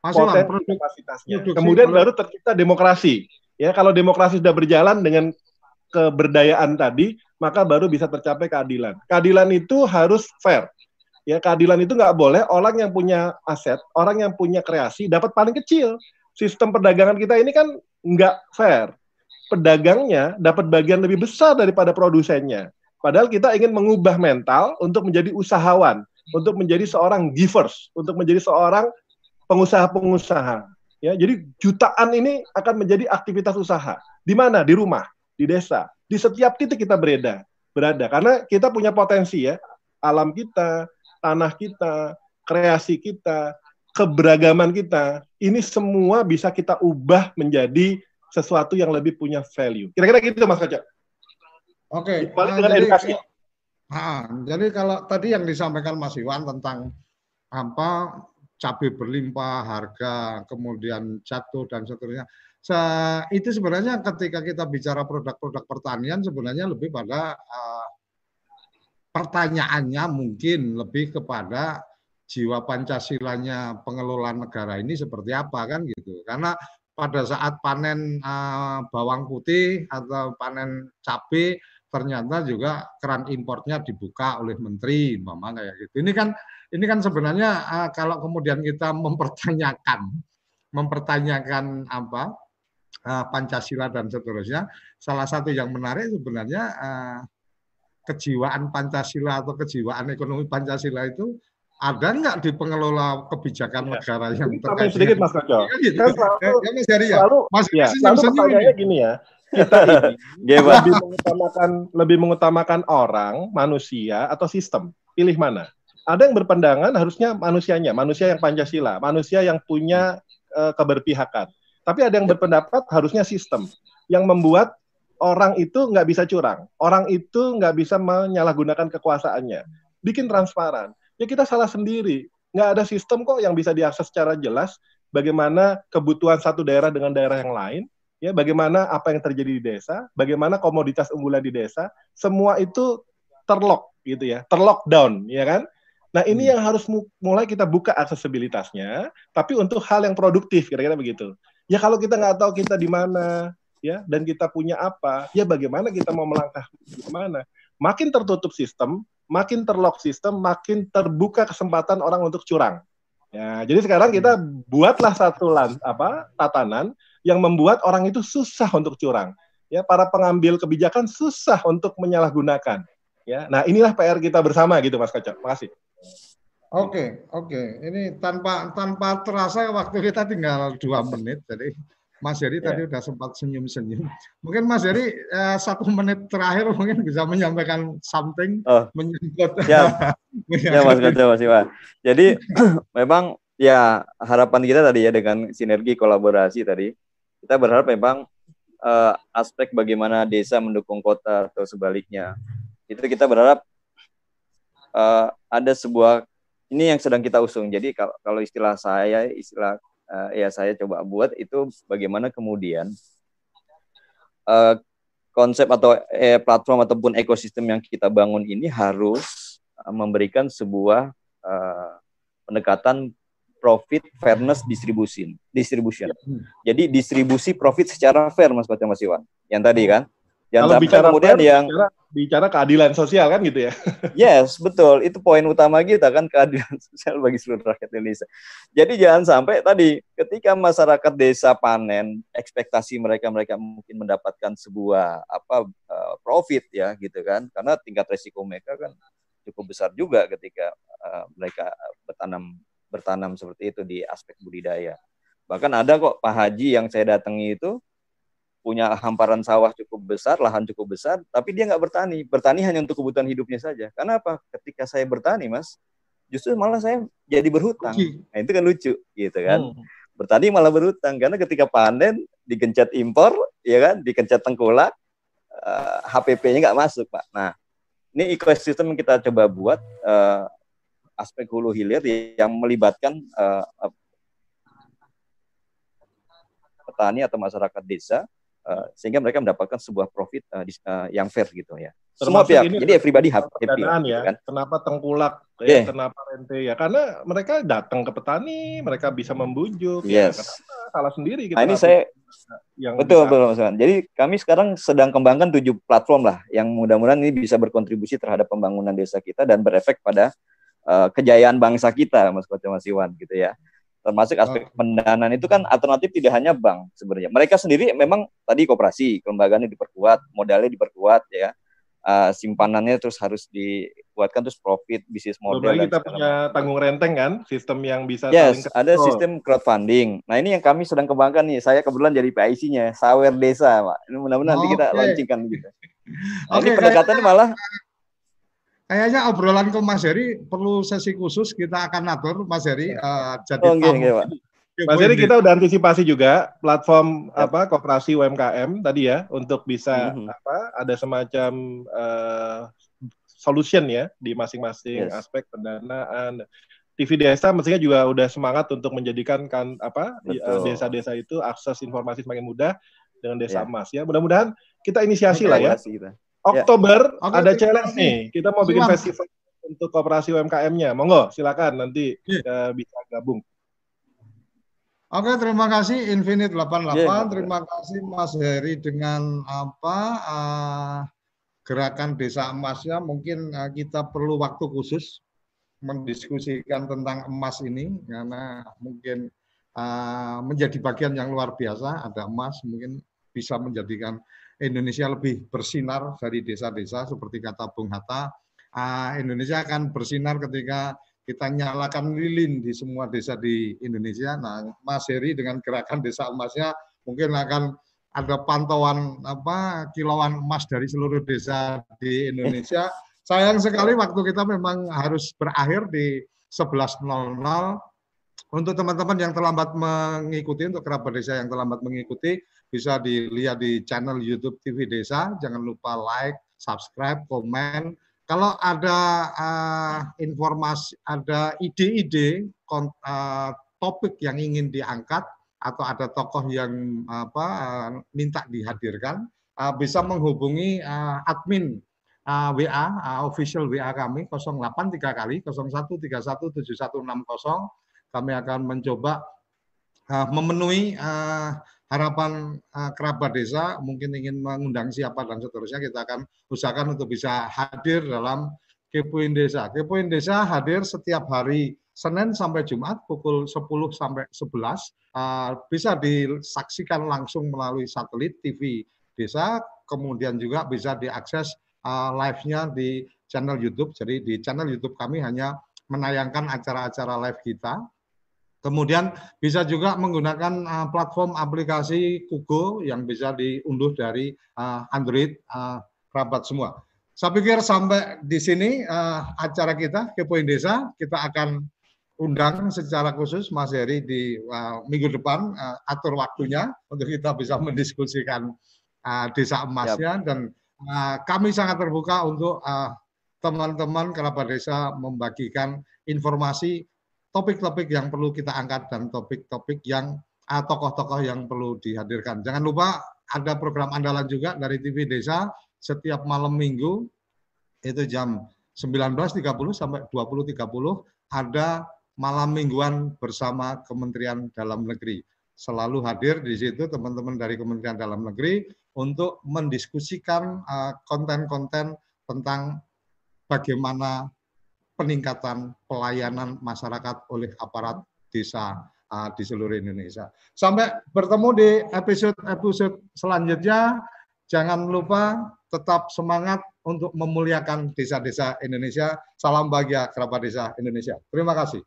Speaker 2: potensi kapasitasnya. Kemudian baru tercipta demokrasi. Ya, kalau demokrasi sudah berjalan dengan keberdayaan tadi, maka baru bisa tercapai keadilan. Keadilan itu harus fair. Ya, keadilan itu nggak boleh orang yang punya aset, orang yang punya kreasi dapat paling kecil. Sistem perdagangan kita ini kan nggak fair. Pedagangnya dapat bagian lebih besar daripada produsennya. Padahal kita ingin mengubah mental untuk menjadi usahawan, untuk menjadi seorang givers, untuk menjadi seorang pengusaha-pengusaha. Ya, jadi jutaan ini akan menjadi aktivitas usaha. Di mana? Di rumah, di desa, di setiap titik kita berada, berada. Karena kita punya potensi ya, alam kita, tanah kita, kreasi kita, keberagaman kita, ini semua bisa kita ubah menjadi sesuatu yang lebih punya value. Kira-kira gitu Mas Kaca.
Speaker 1: Oke. Okay. Nah, dengan jadi, edukasi. Nah, jadi kalau tadi yang disampaikan Mas Iwan tentang apa cabai berlimpah, harga, kemudian jatuh dan seterusnya. itu sebenarnya ketika kita bicara produk-produk pertanian sebenarnya lebih pada uh, pertanyaannya mungkin lebih kepada jiwa Pancasilanya pengelolaan negara ini seperti apa kan gitu. Karena pada saat panen uh, bawang putih atau panen cabai ternyata juga keran importnya dibuka oleh menteri mama kayak gitu. Ini kan ini kan sebenarnya uh, kalau kemudian kita mempertanyakan mempertanyakan apa uh, Pancasila dan seterusnya. Salah satu yang menarik sebenarnya uh, kejiwaan Pancasila atau kejiwaan ekonomi Pancasila itu ada nggak di pengelola kebijakan ya. negara yang
Speaker 2: terkait sedikit Mas Koco.
Speaker 1: Ya, gitu. kan selalu, ya, Mas Heri ya.
Speaker 2: Selalu,
Speaker 1: Mas
Speaker 2: ya, selalu pertanyaannya gini ya. Kita [LAUGHS] ini lebih mengutamakan lebih mengutamakan orang, manusia atau sistem. Pilih mana? Ada yang berpandangan harusnya manusianya, manusia yang Pancasila, manusia yang punya uh, keberpihakan. Tapi ada yang berpendapat harusnya sistem yang membuat orang itu nggak bisa curang, orang itu nggak bisa menyalahgunakan kekuasaannya, bikin transparan. Ya kita salah sendiri, nggak ada sistem kok yang bisa diakses secara jelas bagaimana kebutuhan satu daerah dengan daerah yang lain, ya bagaimana apa yang terjadi di desa, bagaimana komoditas unggulan di desa, semua itu terlock gitu ya, terlockdown, ya kan? Nah ini hmm. yang harus mulai kita buka aksesibilitasnya, tapi untuk hal yang produktif, kira-kira begitu ya kalau kita nggak tahu kita di mana ya dan kita punya apa ya bagaimana kita mau melangkah di mana makin tertutup sistem makin terlock sistem makin terbuka kesempatan orang untuk curang. Ya jadi sekarang kita buatlah satu lan, apa tatanan yang membuat orang itu susah untuk curang. Ya para pengambil kebijakan susah untuk menyalahgunakan. Ya nah inilah PR kita bersama gitu Mas Kaca makasih.
Speaker 1: Oke, oke. Ini tanpa tanpa terasa waktu kita tinggal dua menit, jadi Mas Heri yeah. tadi sudah sempat senyum-senyum. [LAUGHS] Mungkin Mas Heri eh, satu menit terakhir mungkin bisa menyampaikan something oh. menyangkut.
Speaker 5: Ya, [LAUGHS] ya Mas Koco, Mas Iwan. Jadi [CLEARS THROAT] memang ya harapan kita tadi ya dengan sinergi kolaborasi tadi, kita berharap memang uh, aspek bagaimana desa mendukung kota atau sebaliknya, itu kita berharap uh, ada sebuah ini yang sedang kita usung. Jadi kalau, kalau istilah saya, istilah uh, ya saya coba buat itu bagaimana kemudian uh, konsep atau eh, platform ataupun ekosistem yang kita bangun ini harus uh, memberikan sebuah uh, pendekatan profit fairness distribution distribution. Hmm. Jadi distribusi profit secara fair Mas Baca Mas Iwan. Yang tadi kan
Speaker 2: yang Kalau bicara kemudian fair, yang bicara, bicara keadilan sosial kan gitu ya. [LAUGHS]
Speaker 5: yes, betul. Itu poin utama kita kan keadilan [LAUGHS] sosial bagi seluruh rakyat Indonesia. Jadi jangan sampai tadi ketika masyarakat desa panen, ekspektasi mereka mereka mungkin mendapatkan sebuah apa uh, profit ya gitu kan. Karena tingkat resiko mereka kan cukup besar juga ketika uh, mereka bertanam bertanam seperti itu di aspek budidaya. Bahkan ada kok Pak Haji yang saya datangi itu punya hamparan sawah cukup besar, lahan cukup besar, tapi dia nggak bertani. Bertani hanya untuk kebutuhan hidupnya saja. Karena apa? Ketika saya bertani, Mas, justru malah saya jadi berhutang. Nah, itu kan lucu, gitu kan. Hmm. Bertani malah berhutang karena ketika panen digencet impor, ya kan, digencet tengkulak, uh, eh, HPP-nya nggak masuk, Pak. Nah, ini ekosistem yang kita coba buat uh, aspek hulu hilir yang melibatkan uh, petani atau masyarakat desa Eh, sehingga mereka mendapatkan sebuah profit uh, di, uh, yang fair gitu ya. Termasuk Semua pihak. Jadi everybody happy.
Speaker 2: ya. Gitu kan? Kenapa tengkulak? Ya, yeah. Kenapa rente ya? Karena mereka datang ke petani, mereka bisa membujuk. Ya.
Speaker 5: Yes.
Speaker 2: Ya. salah sendiri.
Speaker 5: Kita nah, ini saya yang betul bisa. betul Mas Jadi kami sekarang sedang kembangkan tujuh platform lah yang mudah-mudahan ini bisa berkontribusi terhadap pembangunan desa kita dan berefek pada uh, kejayaan bangsa kita, Mas Koco Mas Iwan gitu ya termasuk aspek oh. pendanaan itu kan alternatif tidak hanya bank sebenarnya. Mereka sendiri memang tadi kooperasi, kelembagaannya diperkuat, modalnya diperkuat ya. Uh, simpanannya terus harus dikuatkan terus profit bisnis model.
Speaker 2: Lalu kita punya tanggung renteng kan, sistem yang bisa
Speaker 5: Yes, ada sistem crowdfunding. Nah, ini yang kami sedang kembangkan nih. Saya kebetulan jadi PIC-nya, Sawer Desa, Pak. Ini mudah-mudahan oh, nanti kita okay. launchingkan gitu. [LAUGHS] Nah, okay, ini pendekatannya malah
Speaker 1: Kayaknya obrolan ke Mas Heri perlu sesi khusus kita akan atur Mas Heri uh, jadi oh, tamu.
Speaker 2: Mas Heri kita udah antisipasi juga platform ya. apa kooperasi UMKM tadi ya untuk bisa mm -hmm. apa ada semacam uh, solution ya di masing-masing yes. aspek pendanaan. TV Desa mestinya juga udah semangat untuk menjadikan kan apa eh, desa-desa itu akses informasi semakin mudah dengan desa ya. emas ya. Mudah-mudahan kita inisiasi lah ya. Kita. Oktober ya. ada challenge nih. Kita mau bikin festival untuk kooperasi UMKM-nya. Monggo, silakan nanti ya. bisa gabung.
Speaker 1: Oke, terima kasih Infinite 88. Yeah. Terima kasih Mas Heri dengan apa uh, gerakan Desa Emasnya. Mungkin uh, kita perlu waktu khusus mendiskusikan tentang emas ini karena mungkin uh, menjadi bagian yang luar biasa. Ada emas mungkin bisa menjadikan Indonesia lebih bersinar dari desa-desa seperti kata Bung Hatta. Uh, Indonesia akan bersinar ketika kita nyalakan lilin di semua desa di Indonesia. Nah, Mas Heri dengan gerakan desa emasnya mungkin akan ada pantauan apa kilauan emas dari seluruh desa di Indonesia. Sayang sekali waktu kita memang harus berakhir di 11.00 untuk teman-teman yang terlambat mengikuti, untuk kerabat desa yang terlambat mengikuti, bisa dilihat di channel YouTube TV Desa. Jangan lupa like, subscribe, komen. Kalau ada uh, informasi, ada ide-ide uh, topik yang ingin diangkat, atau ada tokoh yang apa minta dihadirkan uh, bisa menghubungi uh, admin uh, WA uh, official WA kami 083 kali 01317160 kami akan mencoba uh, memenuhi uh, harapan uh, kerabat desa mungkin ingin mengundang siapa dan seterusnya kita akan usahakan untuk bisa hadir dalam Kepoin Desa. Kepoin Desa hadir setiap hari Senin sampai Jumat pukul 10 sampai 11 uh, bisa disaksikan langsung melalui satelit TV desa, kemudian juga bisa diakses uh, live-nya di channel YouTube. Jadi di channel YouTube kami hanya menayangkan acara-acara live kita. Kemudian bisa juga menggunakan uh, platform aplikasi Kugo yang bisa diunduh dari uh, Android uh, kerabat semua. Saya pikir sampai di sini uh, acara kita Kepoin Desa kita akan undang secara khusus Mas Heri di uh, minggu depan uh, atur waktunya untuk kita bisa mendiskusikan uh, desa emasnya yep. dan uh, kami sangat terbuka untuk teman-teman uh, kerabat desa membagikan informasi topik-topik yang perlu kita angkat dan topik-topik yang tokoh-tokoh uh, yang perlu dihadirkan. Jangan lupa ada program andalan juga dari TV Desa setiap malam minggu itu jam 19.30 sampai 20.30 ada malam mingguan bersama Kementerian Dalam Negeri. Selalu hadir di situ teman-teman dari Kementerian Dalam Negeri untuk mendiskusikan uh, konten-konten tentang bagaimana peningkatan pelayanan masyarakat oleh aparat desa uh, di seluruh Indonesia. Sampai bertemu di episode-episode selanjutnya. Jangan lupa tetap semangat untuk memuliakan desa-desa Indonesia. Salam bahagia kerabat desa Indonesia. Terima kasih.